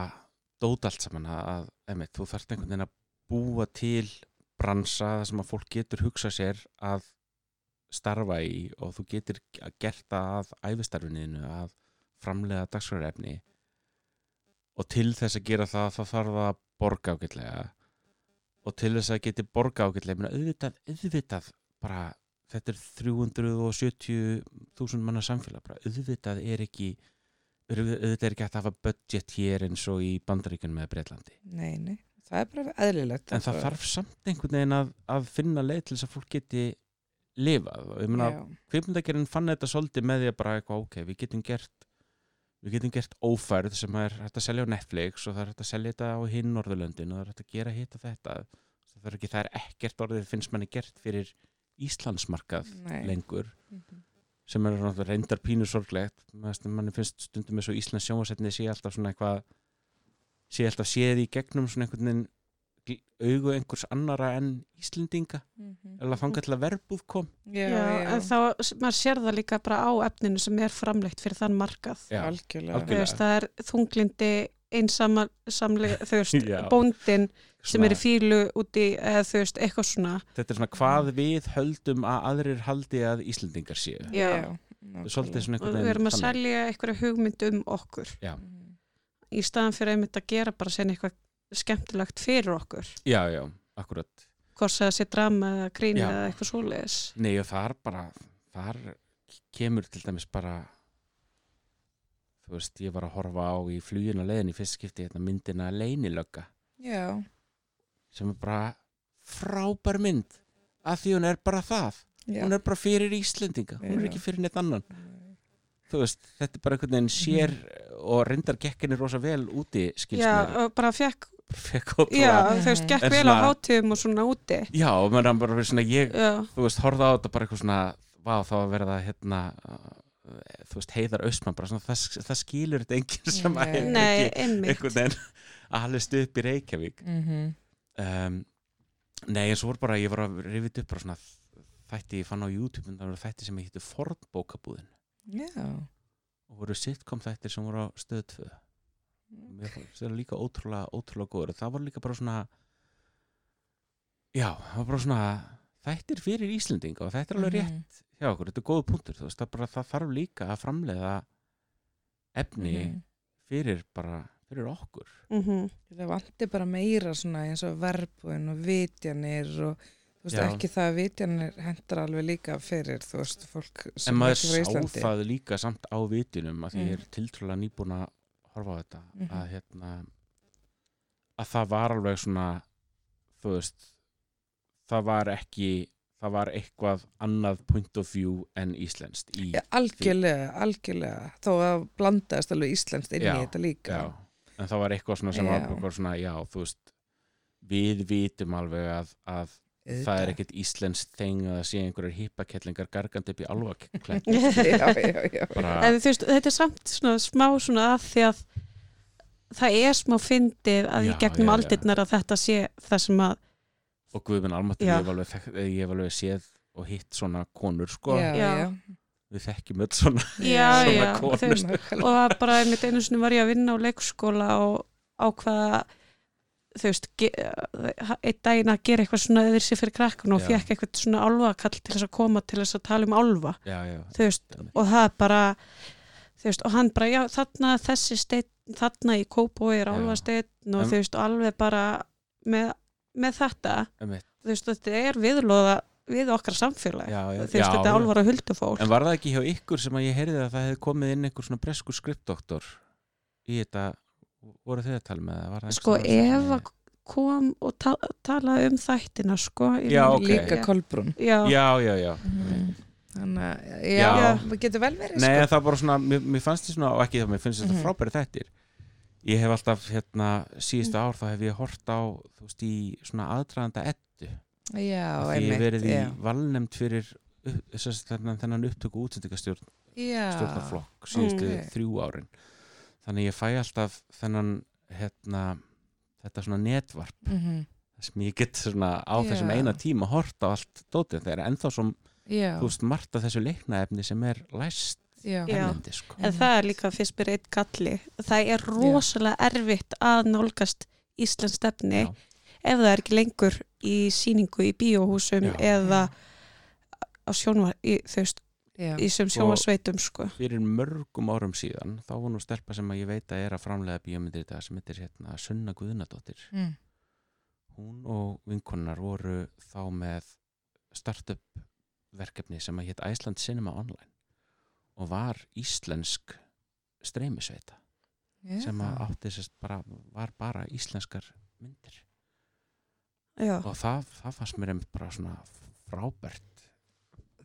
dót allt saman að, að emitt, þú þarft einhvern veginn að búa til bransa þar sem að fólk getur hugsa sér að starfa í og þú getur gert það að æfistarfiniðinu að framlega dagskrárefni. Og til þess að gera það þá þarf það að borga ágætlega. Og til þess að geti borga ágætlega auðvitað, auðvitað bara þetta er 370.000 manna samfélag bara auðvitað er ekki auðvitað er ekki að hafa budget hér eins og í bandaríkunum með Breitlandi Nei, nei, það er bara eðlilegt. en það þarf samt einhvern veginn að, að finna leið til þess að fólk geti lifað og ég meina Já. kvikmyndagerinn fann þetta svolítið með því að bara eitthvað ok, við getum gert við getum gert ófærð sem er hægt að selja á Netflix og það er hægt að selja þetta á hinn Norðurlöndin og það er hægt að gera hitt og þetta það er, ekki, það er ekkert orðið finnst manni gert fyrir Íslandsmarkað Nei. lengur Mhm. sem er reyndar pínu sorglegt manni finnst stundum eins og Íslands sjónvasetni sé alltaf svona eitthvað sé alltaf séð í gegnum svona einhvern veginn augu einhvers annara en Íslendinga Mhm. eða þangað til að verbúð kom Já, Já, já, en þá, maður sér það líka bara á efninu sem er framleitt fyrir þann markað Já, algjörlega. Þú veist, það er þunglindi einsamlega, þú veist, (laughs) Já. bóndin sem er í fílu úti eða þú veist, eitthvað svona. Þetta er svona hvað við höldum að aðrir haldi að Íslendingar séu. Já. svolítið svona einhvern við erum að selja eitthvað hugmynd um okkur. Mhm. í staðan fyrir einmitt að gera bara sen eitthvað skemmtilegt fyrir okkur. Já, já, akkurat. Hvort sem það sé drama eða grín Já. eða eitthvað svoleiðis. Nei og þar bara þar kemur til dæmis bara þú veist, ég var að horfa á í flugina leiðin í fyrst skipti hérna myndina Leinilögga Já, sem er bara frábær mynd að því hún er bara það. Já. hún er bara fyrir Íslendinga, hún er ekki fyrir neitt annan. Þú veist, þetta er bara einhvern veginn sér og reyndar gekkinni rosa vel úti skilst Já, og bara fekk, já, þú veist, gekk vel á svona- hátíðum og svona úti. Já, og mér er bara svona ég, Já, þú veist, horfða á þetta bara eitthvað svona vá, þá að verða hérna þú veist, heiðar austmann bara svona, það, það skilur þetta enginn sem að hefur nei, ekki einhvern veginn alveg upp í Reykjavík. Mhm. um, nei, en svo voru bara, ég var að rifið upp bara svona þætti ég fann á YouTube en það voru þætti sem ég hittu Fordbókabúðin Já. og voru sitcom þættir sem voru á stöð 2 mér fannst það líka ótrúlega, ótrúlega góður það var líka bara svona já, það var bara svona þættir fyrir Íslendinga og þetta er alveg rétt Mhm. hjá okkur, þetta er góð punktur þú veist, það, bara, það þarf líka að framleiða efni Mhm. fyrir bara, fyrir okkur Mhm. Það vanti bara meira svona eins og verbúin og vitjanir og þú veist Já. ekki það að vitjanir hendur alveg líka fyrir þú veist fólk en sem maður er ekki frá sá Íslandi. það líka samt á vitinum að því ég Mm. er tiltrúlega nýbúin að horfa á þetta Mhm. að hérna að það var alveg svona þú veist það var ekki það var eitthvað annað point of view en íslenskt í Já, algjörlega, algjörlega þó að blandaðist alveg íslenskt inn Já, í þetta líka já, en það var eitthvað svona sem var Já. bara svona, já, þú veist við vitum alveg að, að það er ekkert íslensk þeng að sé einhverjar hippakellingar gargandi upp í (laughs) já, já, já. bara, En þú veist, þetta er samt svona smá svona að því að það er smá fyndið að í Já, gegnum já, já. aldirnar að þetta sé það sem að, og Guðminn Almatur, Já. ég hef alveg, þekkt- ég hef alveg séð og hitt svona konur sko, já, Já. við þekkjum öll svona já, Svona já, konur. og það bara einmitt einu sinni var ég að vinna á leikskóla og ákvaða þú veist, einn daginn að gera eitthvað svona yfir sér fyrir krakkun og fekk eitthvað svona álfakall til þess að koma til þess að tala um já, þú veist, og það bara þú veist, og hann bara, já, þarna þessi steinn, þarna í Kópói er Já. álfasteinn og þú veist, og alveg bara með, með þetta þú veist, þetta er viðlóða við okkar samfélag þú veist, þetta er já. álfar og huldufólk En var það ekki hjá ykkur sem að ég heyrði að það hefði komið inn einhver svona breskur skriptdoktor í þetta, voru þið að tala með það? Sko, Eva ég- kom og ta talaði um þættina sko, í Já, raun- ok. líka Kolbrún já, Já, já, já Mhm. þannig að, já, Já. það getur vel verið Nei, sko. það var bara svona, mér, mér fannst því svona og ekki það, mér finnst þetta Mhm. frábæri þættir Ég hef alltaf, hérna, síðustu ár þá hef ég hort á, þú veist, í svona aðdraðanda eddu já, Því ég verið í já. valnefnd fyrir þennan, upptöku útsendingastjórn já, stjórnarflokk síðustu ok. þrjú árin þannig ég fæ alltaf þennan hérna, þetta svona netvarp Mhm. sem ég get svona á Já. þessum eina tíma hort á allt dótið, það er ennþá som já, þú veist margt af þessu leiknaefni sem er læst. Erlendi sko. en það er líka fyrst byrja eitt galli það er rosalega erfitt að nálgast Íslands stefni Já. ef það er ekki lengur í síningu í bíóhúsum Já. eða á sjónvar í, í sem sjónvarsveitum sko. fyrir mörgum árum síðan þá var nú stelpa sem ég veit að er að framlega bíómyndir í dag sem heitir hérna Sunna Guðnadóttir Mm. hún og vinkonnar voru þá með startup verkefni sem að hétt Iceland Cinema Online og var íslensk streymisveita Já. sem að átti sérst bara var bara íslenskar myndir já, og það, það fannst mér einmitt bara svona frábært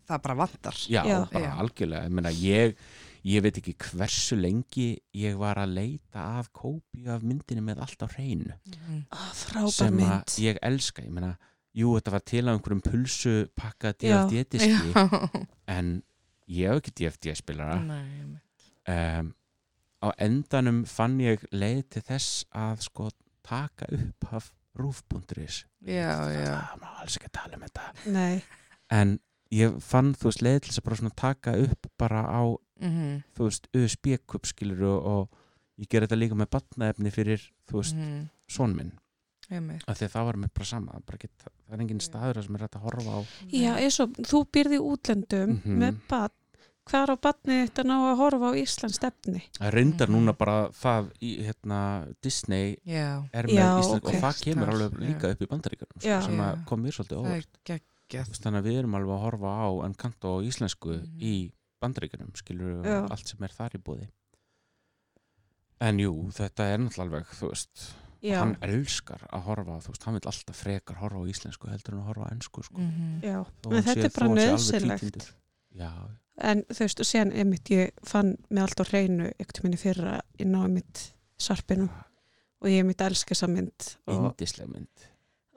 það bara vantar já, Já. bara Já. algjörlega ég, meina, ég, ég veit ekki hversu lengi ég var að leita að kópi af myndinni með allt á hreinu Mhm. ah, sem að ég elska ég meina, jú þetta var til á einhverjum pulsu pakka Já. DFD-diski en ég hef ekki DFD-spilara um, á endanum fann ég leið til þess að sko taka upp af má alls ekki tala um þetta. Nei, en ég fann þú veist leið til þess að bara svona taka upp bara á Mhm. þú veist USB-kup skilur og, og ég ger þetta líka með batnaefni fyrir þú veist Mhm. son minn. Einmitt. af því að það var mér bara sama bara get, það er engin staður sem er hægt að horfa á. Já, eins og þú byrði í útlendum Mhm. með badn hvað er á badni þetta ná að horfa á Íslands stefni það reyndar Mhm. núna bara það í hérna Disney já, er með Já, Ísland ok. og það kemur alveg já. líka upp í bandaríkjunum Já. sko, sem að Já. kom mér svolítið óvart þannig að við erum alveg að horfa á Encanto á íslensku Mhm. í bandaríkjunum skilur Já. allt sem er þar í búði en jú, þetta er náttúrulega alveg þú veist, já, hann elskar að horfa þú veist, hann vil alltaf frekar horfa á íslensku heldur en að horfa á ennsku sko. Mhm. já Þó en þetta sé- er bara nöðsilegt já, en þú veist, og síðan einmitt ég fann með allt á hreinu ekkert minni fyrra inn á einmitt sarpinu og ég einmitt elska þessa mynd og, indisleg mynd.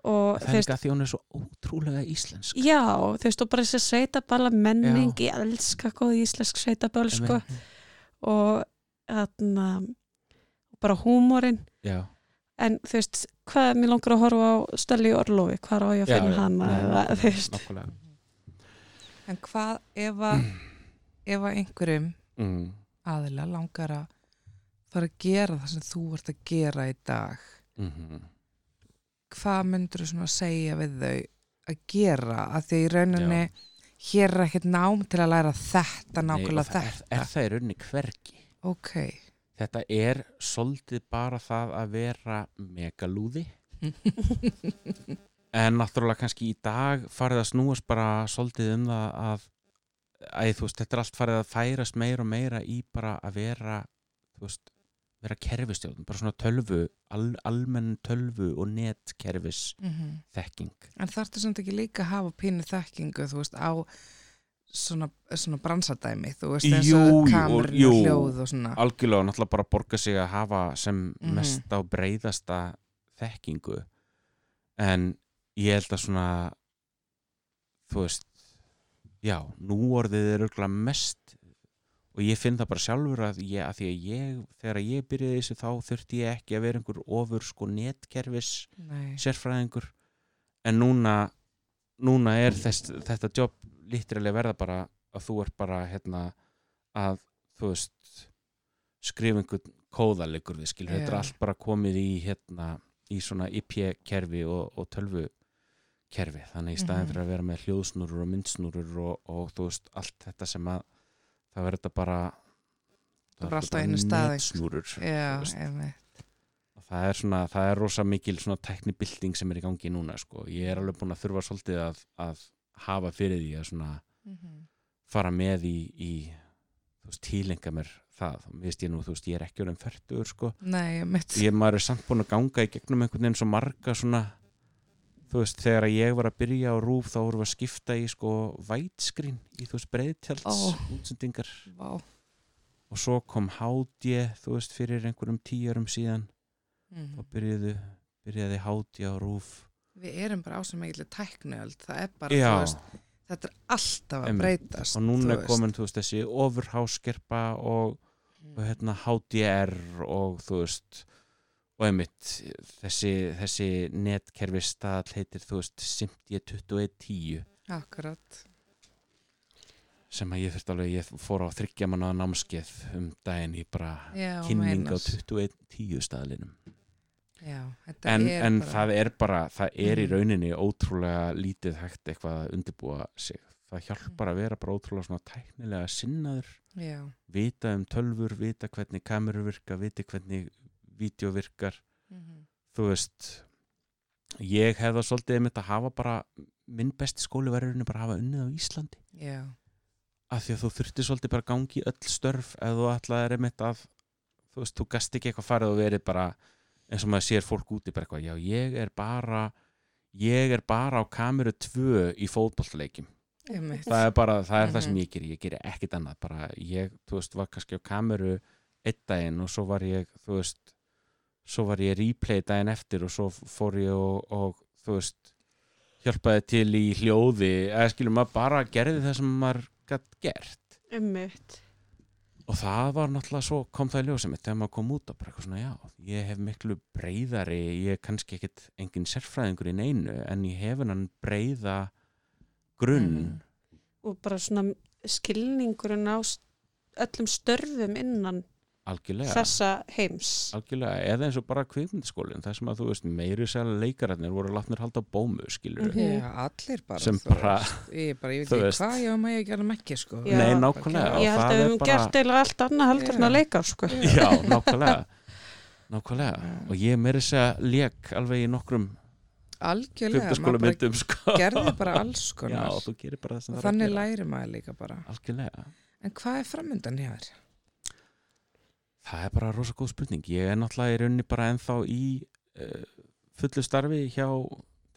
Og það er veist, líka því hún er svo ótrúlega íslensk. Já, þú veist, og bara þessi sveitaballa menning, Já. ég elska góð íslensk sveitaböll, sko. Og þarna bara húmórin. Já, en þú veist, hvað mér langar að horfa á Stelli Orlofi, hvað á ég að finna hana eða, þú veist, nákvæmlega en hvað ef að (clears throat) ef að einhverjum mm. aðila langar að fara að gera það sem þú ert að gera í dag? Mm hvað myndur þú svona segja við þau að gera? Að því í rauninni hér er ekkert nám til að læra þetta nákvæmlega er, þetta. er það í rauninni hvergi? Ok. Þetta er svolítið bara það að vera megalúði (laughs) en náttúrulega kannski í dag farið að snúast bara svolítið um það að, að veist, þetta er allt farið að færast meira og meira í bara að vera veist, vera kerfistjórn bara svona tölvu, al, almenn tölvu og netkerfis Mhm. þekking En þarftu samt ekki líka að hafa pínu þekkingu, þú veist, á svona, svona bransadæmi, þú veist, og kamerun og hljóð og svona. algjörlega náttúrulega bara borga sig að hafa sem Mhm. mest á breyðasta þekkingu en ég held að svona þú veist já, nú orðið er örgulega mest og ég finn það bara sjálfur að, ég, að því að ég, þegar ég byrjaði þessu þá þurfti ég ekki að vera einhver ofur sko netkerfis Nei. sérfræðingur. En núna núna er þess, þetta jobb lítrilega verða bara að þú ert bara hérna að þú veist skrifa einhvern kóðalegur við skilur, þetta er allt bara komið í hérna í svona IP-kerfi og, og tölvukerfi þannig í staðin Mhm. fyrir að vera með hljóðsnúrur og myndsnúrur og, og þú veist allt þetta sem að það verður þetta bara Það er alltaf einu staði. snúrur það er svona, það er rosa mikil svona teknibilding sem er í gangi núna sko. ég er alveg búin að þurfa svolítið að, að hafa fyrir því að svona Mhm. fara með í, í þú veist, tílenga mér það mér veist ég nú, þú veist, ég er ekki orðin færtur sko. Nei, ég maður er samt búin að ganga í gegnum einhvern veginn svo marga svona þú veist, þegar ég var að byrja á rúf þá vorum við að skipta í sko vætskrín í þú veist breiðtjalds Ó. útsendingar Vá. og svo kom HD þú veist, fyrir einhverjum tíurum síðan Mhm. og byrjuðu byrjaði HD á rúf Við erum bara á sem eiginlega tæknuöld. Það er bara, Já. þú veist, þetta er alltaf að breytast. og núna er komin þú veist, þessi ofurháskerpa og, og hérna HDR og þú veist og einmitt þessi, þessi netkerfi stall heitir þú veist SIMD 2110 Akkurat. sem að ég þurfti alveg, ég fór á þryggja manna námskeið um daginn í bara Já, kynning á meinar. 2110 staðlinum Já, en, en bara... það er bara, það er í Mhm. rauninni ótrúlega lítið hægt eitthvað að undirbúa sig það hjálpar að vera bara ótrúlega svona tæknilega sinnaður Já, vita um tölfur, vita hvernig kamerur virka, vita hvernig vídeo virkar, mhm. þú veist ég hefða svolítið einmitt að hafa bara minn besti skóli rauninni bara að hafa unnið á Íslandi já, af því að þú þurfti svolítið bara að gangi öll störf ef þú ætlaðir einmitt að þú veist, þú gast ekki eitthvað farið og verið bara eins og maður sér fólk úti bara eitthvað, já ég er bara ég er bara á kameru 2 í fótbollleikjum einmitt. það er bara, það er það sem Mhm. ég gerir ég gerir ekkit annað, bara ég þú veist, var kannski á kameru einn daginn og svo var ég, þú veist svo var ég replay daginn eftir og svo fór ég og, og þú veist hjálpaði til í hljóði eða skilur maður bara gerði það sem maður gætt gert Ummitt. og það var náttúrulega svo kom það í ljósið mitt þegar maður kom út og bara eitthvað svona já, ég hef miklu breyðari ég er kannski ekkit engin sérfræðingur í neinu en ég hef hennan breyða grunn Mhm. Og bara svona skilningurinn á öllum störfum innan algjörlega þessa heims. algjörlega, eða eins og bara kvikmyndaskólin það sem að þú veist, meiri sæla leikararnir voru látnir halda bómu, skilur Mhm. Já, allir bara. sem þú bara, veist. Ég, bara, ég þú veit ekki veist. hvað, já, maður ég gerðum ekki, sko. Já. nei, nákvæmlega Ég held að við höfum bara- gert eða allt annað heldur en Já. að leika, sko. já, (laughs) nákvæmlega nákvæmlega, Já. og ég meiri segja lék alveg í nokkrum Algjörlega, maður bara myndum sko. gerði bara alls (laughs) já, konar. þú gerir bara það sem og er þannig læri maður líka bara. algjörlega En hvað er framöndan hér? Það er bara rosa góð spurning. Ég er náttúrulega í rauninni bara ennþá í uh, fullu starfi hjá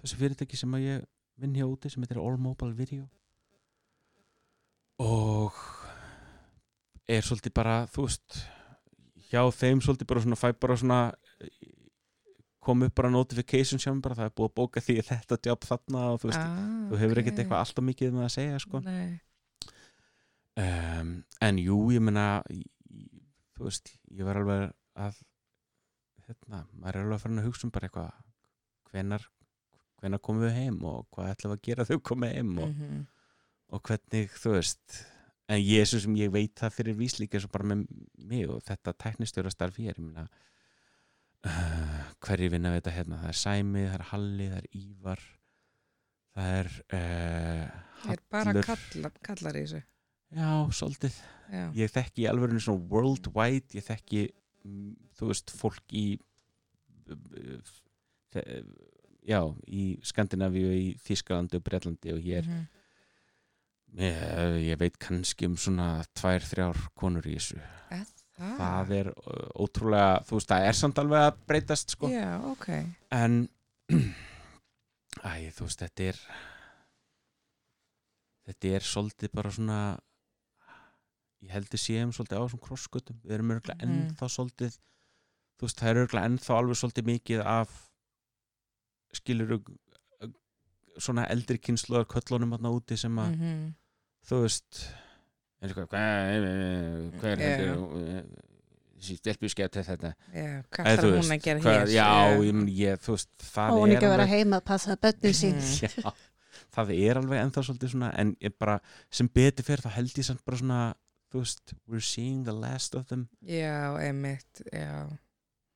þessu fyrirtæki sem ég vinn hjá úti sem heitir All Mobile Video og er svolítið bara, þú veist hjá þeim svolítið bara svona fæ bara svona kom upp bara notification sjá mér bara það er búið að bóka því þetta jobb þarna og þú veist, ah, þú hefur ok. ekkert eitthvað alltaf mikið með að segja sko um, en jú, ég meina í- í- þú veist, ég var alveg að hérna, maður er alveg að fara að hugsa um bara eitthvað hvenar, hvenar komum við heim og hvað ætlum við að gera við komum heim og, mhm. og hvernig, þú veist en ég er svo sem ég veit það fyrir víslíka svo bara með mig og þetta teknistöra starf ég er, ég meina (sighs) uh, hverju vinna við þetta hérna það er Sæmi, það er Halli, það er Ívar það er uh, Það er bara Hallur. kallar, kallar í þessu. Já, svolítið Já. ég þekki alveg svona worldwide ég þekki mm, þú veist fólk í þe- já, í Skandinavíu í Þískalandi og Breitlandi og hér Mhm. ég, ég veit kannski um svona tvær, þrjár konur í þessu Er það? það er ótrúlega þú veist, það er samt alveg að breytast sko. Já, ok. en (clears throat) æ, þú veist, þetta er þetta er svolítið bara svona ég heldur séum svolítið á þessum krossgötum við erum örgulega Mhm. ennþá svolítið þú veist, það er örgulega ennþá alveg svolítið mikið af skilur svona eldri kynsluðar köllunum þarna úti sem að Mhm. þú veist er eitthvað, hvað hvað er þetta þessi stelpu skemmt þetta Já, hvað þarf hún að gera hér? já, ég, ég, þú veist það og hún er ekki að vera heima að passa bönnin sín (laughs) já, það er alveg ennþá svolítið svona en ég bara, sem betur fyrir þá held ég samt bara svona, þú veist we're seeing the last of them Já, einmitt, já.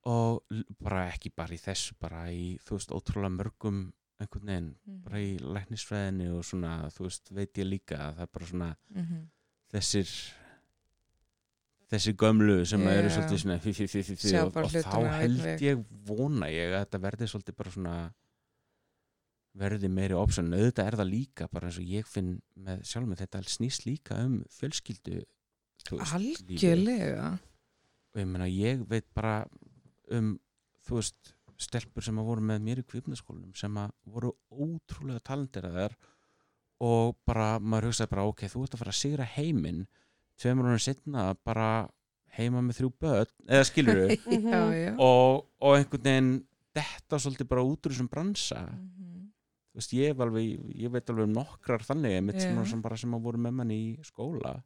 og bara ekki bara í þessu bara í, þú veist, ótrúlega mörgum einhvern veginn, bara í læknisfræðinni og svona, þú veist, veit ég líka að það er bara svona Mhm. þessir þessi gömlu sem Já. eru svolítið svona fí, fí, Sjá og, og þá held ég vona ég að þetta verði svolítið bara svona verði meiri option auðvitað er það líka bara eins og ég finn með sjálf með þetta snýst líka um fjölskyldu veist. Algjörlega. og ég meina ég veit bara um þú veist stelpur sem að voru með mér í kvipnaskólanum sem að voru ótrúlega talenteraðar og bara maður hugsaði bara ok, þú ert að fara að sigra heiminn tveimur honum setna bara heima með þrjú börn eða skilur (laughs) já. og, og einhvern veginn detta svolítið bara út úr þessum bransa Mhm. þú veist, ég, alveg, ég veit alveg um nokkrar þannig einmitt sem, sem, bara sem að voru með manni í skóla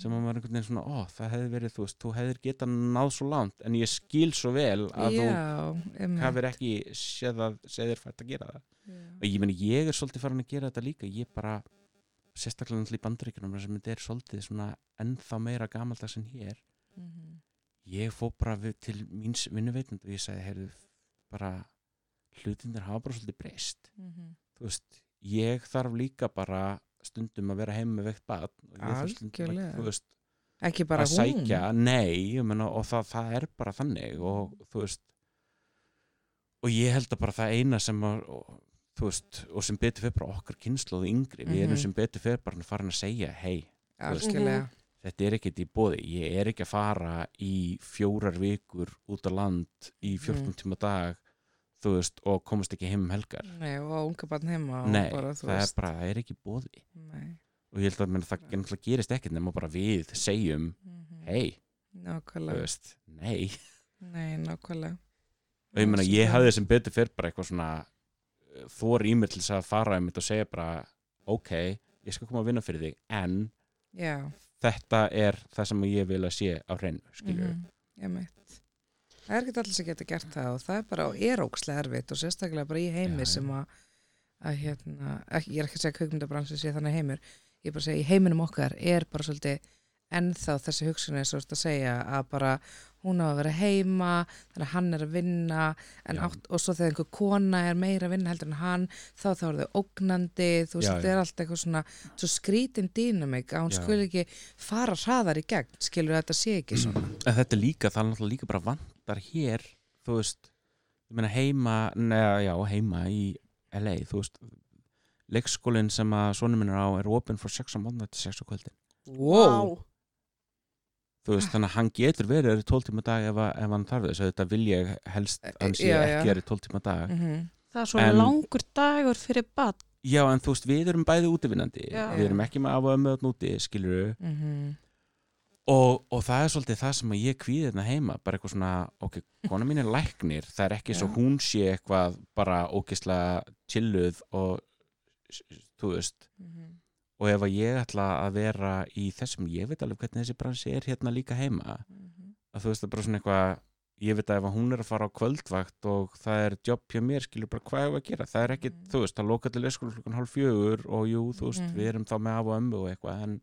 sem að maður einhvern veginn svona, ó, það hefði verið þú veist, þú hefðir getað náð svo langt. En ég skil svo vel að Já, þú hafir ekki séð að þér fært að gera það. Já. og ég meni, ég er svolítið farin að gera þetta líka. Ég bara, sérstaklega náttúrulega í bandaríkjunum sem þetta er svolítið svona ennþá meira gamaldags en hér Mhm. ég fó bara við, til míns vinnuveitund og ég sagði, heyrðu, bara hlutinir hafa bara svolítið breyst. Mhm. þú veist, ég þarf líka bara stundum að vera heim með veikt bad veist, Ekki bara hún. sækja, nei ég meina, og það, það er bara þannig og þú veist og ég held að bara það eina sem að, og, þú veist, og sem betur fyrir bara okkar kynnslóðu yngri, við erum Mhm. sem betur fyrir bara farin að segja, hei, Algjörlega. þetta er ekkert í bóði ég er ekki að fara í fjórar vikur út á land í 14 Mhm. tíma dag þú veist, og komast ekki heim um helgar Nei, og á unga barn heima nei, bara, það veist. er bara, það er ekki bóði Nei. og ég held að menn, það náttúrulega gerist ekkert nema bara við segjum, Mhm. hei, þú veist, nei Nei, nákvæmlega. og ég meina, ég hafði sem betur fyrir bara eitthvað svona þór í mig til þess að fara um þetta og segja bara, ok, ég skal koma að vinna fyrir þig, en Já. þetta er það sem ég vil að sé á hreinu, skilju Ég meitt. Það er ekki allir sem geta gert það og það er bara, og er ókslega erfitt og sérstaklega bara í heimi Já, sem að, að hérna, ekki, ég er ekki að segja kveikmyndabransi sé þannig heimur, ég er bara að segja í heiminum okkar er bara svolítið ennþá þessi hugsun eins og þú ert að segja að bara hún á að vera heima þannig að hann er að vinna átt, og svo þegar einhver kona er meira að vinna heldur en hann þá þá er þau ógnandi þú veist þetta er allt eitthvað svona svo skrítin dýnamik að hún skul ekki fara hraðar í gegn skilur þetta sé ekki svona. En þetta er líka, það er náttúrulega líka bara vantar hér, þú veist ég meina heima, neða, já, heima í LA, þú veist leikskólinn sem að sonum minn er á er opinn frá 6 á mótna til 6 á kvöldin Vá. þú veist, þannig að hann getur verið í 12 tíma dag ef, að- ef hann þarf þess, þetta vil ég helst að Já, já. ekki er í 12 tíma dag mm Það er svo En- langur dagur fyrir bad. já, en þú veist, við erum bæði útivinnandi Já. við erum ekki með ömmu þarna úti, skilur -hmm. Og, og það er svolítið það sem ég kvíði þarna heima bara eitthvað svona, ok, kona mín er læknir það er ekki svo Já. hún sé eitthvað bara ógislega chilluð og þú veist Mhm. og ef að ég ætla að vera í þessum, ég veit alveg hvernig þessi bransi er hérna líka heima Mhm. að þú veist það er bara svona eitthvað ég veit að ef að hún er að fara á kvöldvakt og það er jobb hjá mér, skilur bara hvað er að gera það er ekki, Mm. þú veist, það loka til leskóla klukkan hálf fjögur og jú, þú veist, Mm. við erum þá með af og ömmu og eitthvað en,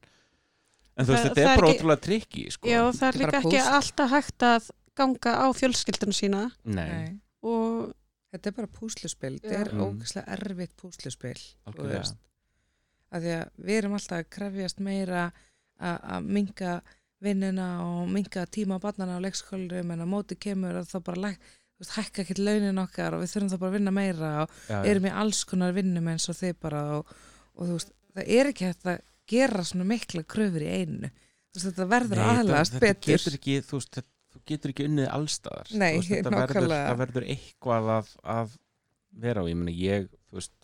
en þú Það- veist, þetta það er bara ekki- ótrúlega trikki, sko. Já, það er Þetta líka ekki alltaf hægt að ganga á fjölskylduna sína. Nei, og Þetta er bara púsluspil, þetta er Mm. ógeðslega erfitt púsluspil þú algjörlega. veist. að því að við erum alltaf að krefjast meira að að minka vinnuna og minka tíma á barnana á leikskólurum en á móti kemur að þá bara læk, þú veist, hækka ekki launin okkar og við þurfum þá bara að vinna meira og já, erum í alls konar vinnum eins og þið bara og, og þú veist, það er ekki hægt að gera svona mikla kröfur í einu þú veist, þetta verður Nei, að þetta- aðlast þetta betur. getur ekki, þú veist, þetta, þú getur ekki unnið allstaðar Nei, veist, þetta verður, verður eitthvað að, að vera á, ég meni ég veist,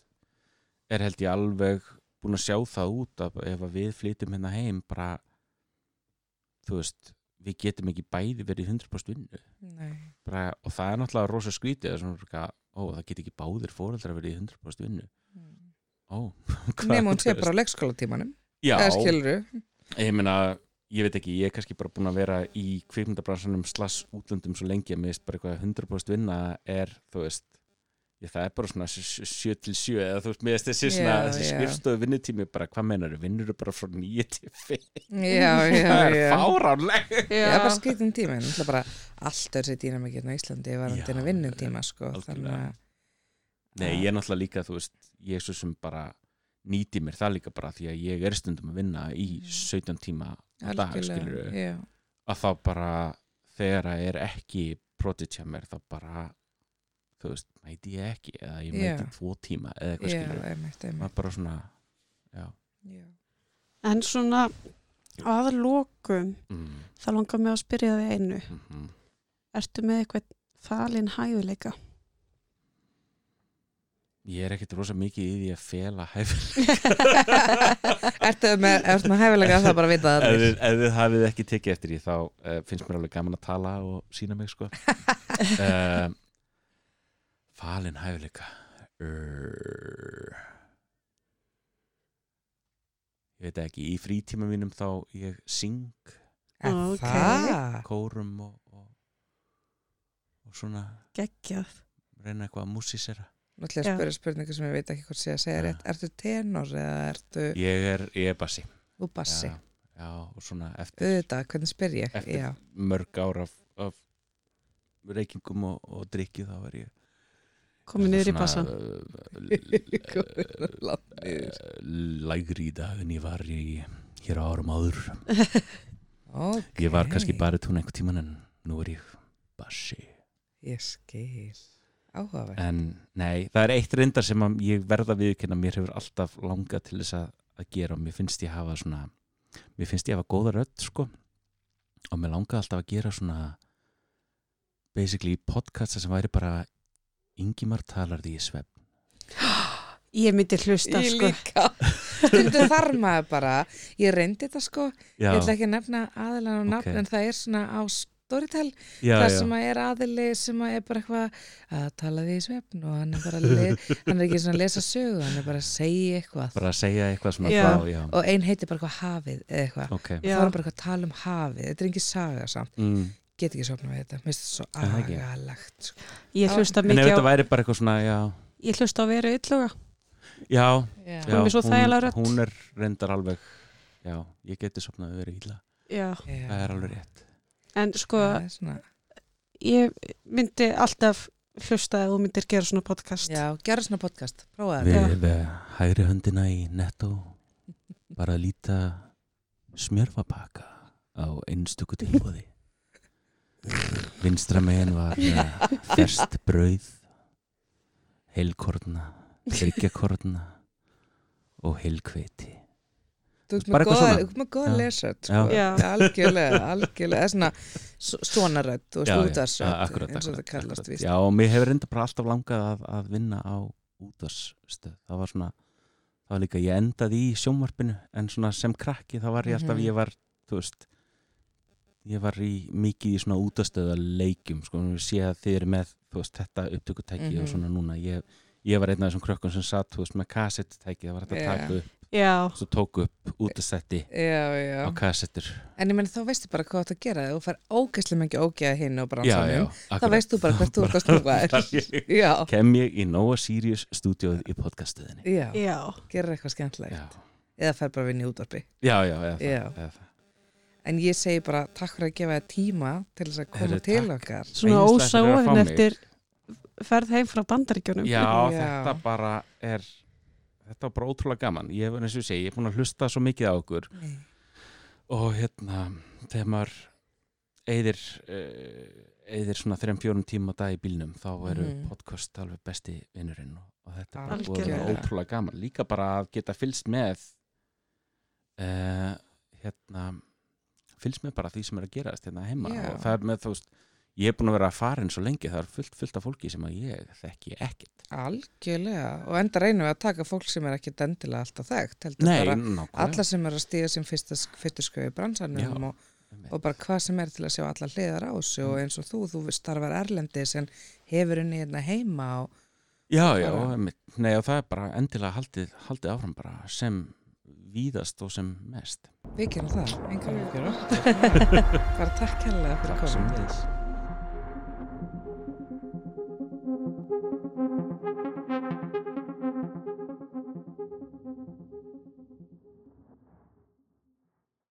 er held ég alveg búin að sjá það út að ef að við flytjum hérna heim bara þú veist, við getum ekki bæði verið í 100% vinnu. Bara, og það er náttúrulega rosa svona, ó, það get ekki báðir fóreldrar verið í 100% vinnu. Mm. Ó, (laughs) nema hún sé bara á leikskólatímanum Já, ég meina ég veit ekki, ég er kannski bara búin að vera í kvikmyndabransanum slass útlöndum svo lengi að veist bara eitthvað 100% vinna er, þú veist ég, það er bara svona 7 til 7 eða þú veist, mér veist þessi svona Já, þessi já. skrifstofu vinnutími bara, hvað meinar þú, vinnur bara frá 9 til 5 já, (laughs) já, það er já. fáránleg Já, bara skreitin tíma, en náttúrulega bara allt er sér dýna mikið á Íslandi var Já, hann að vinnum tíma sko, algjörlega. þannig að Nei, ég er náttúrulega líka, þú veist, ég er svo sem bara nýti mér það líka bara því að ég er stundum að vinna í 17 tíma á dag, skilur já, að þá bara þegar það er ekki project hjá mér þá bara þú veist, mæti ég ekki eða ég mæti Já. tvo tíma eða eitthvað já, skilur einmitt, maður bara svona. En svona að lokum mm, þá langar mig að spyrja þig einu. mm Ertu með eitthvað falin hæfileika? Ég er ekkit rosa mikið í því að fela hæfil (laughs) Ertu með, ertu með hæfilega það bara að vita ef, það þið- ef þið hafið ekki tekið eftir því þá uh, finnst mér alveg gaman að tala og sína mig sko. Uh, (laughs) falin hæfileika. Uh, ég veit ekki í frítíma mínum þá ég syng. Er Ok. það? kórum og, og, og svona Geggjað. reyna eitthvað að músísera Að spyrja spurningu sem ég veit ekki hvort sé að segja rétt. Ertu tenor eða ertu ég er, ég er bassi. Þú bassi? já, já, og svona eftir, Auðvitað, hvernig spyr ég? eftir Já, mörg ár af, af reykingum og, og drikki þá er ég Komið niður í Kominn langt (laughs) niður. uh, lægri í dag en ég var í, hér á árum áður. (laughs) Ok. Ég var kannski bara tún einhver tíman en nú er ég bassi. Ég skil Áhugaverð en nei, það er eitt reyndar sem að ég verða viðkynna mér hefur alltaf langað til þess að, að gera og mér finnst ég hafa svona mér finnst ég hafa góða rödd sko. Og mér langaði alltaf að gera svona basically podcasta sem væri bara Ingimar talar því í svefn. (gasps) Ég myndi hlusta Ég sko. líka. (laughs) Stundu þar maður bara Ég reyndi þetta sko. Já, Ég ætla ekki að nefna aðilan og nafn Ok. En það er svona á Storytel Það já. sem að er aðili sem að er bara eitthvað að tala því í svefn og hann er bara að hann er ekki svona að lesa sögu hann er bara að segja eitthvað bara að segja eitthvað Já. frá, já. og ein heitir bara eitthvað hafið eða eitthvað ok og Já. þá er hann bara eitthvað að tala um hafið þetta er ekki saga samt, mm. get ekki sopna við þetta mér finnst þetta svo agalegt sko. Ég hlusta en ef mikið á, þetta væri bara eitthvað svona já, ég hlusta á veru ylluga. já, Já. já Hún er svo þægilega rödd. hún er reyndar alveg já, ég geti sopnað að vera illa Já. það er alveg rétt En sko, Það svona, ég myndi alltaf hlusta ef þú myndir gera svona podcast. já, gera svona podcast prófa þetta. Við, hægri höndina í netto bara að líta smjörfapaka á einstöku tilbúði vinstra megin var uh, ferst brauð heilkorna þryggjakorna og heilkveiti Þú með eitthvað góða, Já. lesrödd sko. Já. algjörlega, algjörlega það er svona svona veist, já, útvarsrödd akkurat, eins og það kallast víst Já, og mér hefur reynda bara alltaf langað að, að vinna á útvarsstöð það var svona, það var líka ég endaði í sjónvarpinu, en svona sem krakki þá var ég alltaf, Mhm. ég var þú veist ég var í mikið í svona útastöða leikjum sko, við sé að þið eru með þú veist, þetta upptökutæki Mhm. og svona núna ég, ég var einn af þessum krökkum sem satt þú veist, með kassettutæki, það var hægt að Já. svo tóku upp já, á kassettur en ég meni þá veistu bara hvað þú átt að gera þú fær ógeðslega mikið ógeða hinn og bransanum þá akkurat. veist þú bara hvert þú ert að (laughs) Já, kem ég í Nóa Sirius stúdíóið í Já. gera eitthvað skemmtilegt já, eða fær bara Já. eða það. en ég segi bara takk fyrir að gefa þér tíma til þess að koma Heyrðu, til takk. okkar Svona Æðislegt fyrir að fá ósáin mig. eftir ferð heim frá bandaríkjunum. Já, Já. þetta bara er þetta var bara ótrúlega gaman ég, eins og ég segi, ég er búin að hlusta svo mikið á okkur Nei. og hérna þegar maður eyðir uh, eyðir svona þrejum fjórum tíma á dag í bílnum þá eru Mhm. podcast alveg besti vinnurinn og, þetta er bara búið að ótrúlega gaman líka bara að geta fylgst með uh, hérna fylgst með bara því sem er að gerast hérna heima Já. og það er með þú veist ég er búin að vera að fara eins og lengi það er fullt, fullt af fólki sem að ég þekki ekkert algjörlega og enda reynum við að taka fólk sem er ekki dendilega alltaf þekkt heldur Nei, bara alla sem er að stíða sem fyrsta, fyrstu skauði bransanum Já. og, og bara hvað sem er til að sjá alla hliðar á þessu Mm. og eins og þú, þú starfar erlendis en hefur unni hérna heima og, já, já, Bara- einmitt. nei og það er bara endilega haldið, haldið áfram bara sem víðast og sem mest Við gerum það, engar Mm. áhyggjur. Bara takk hérlega fyrir Takk komin.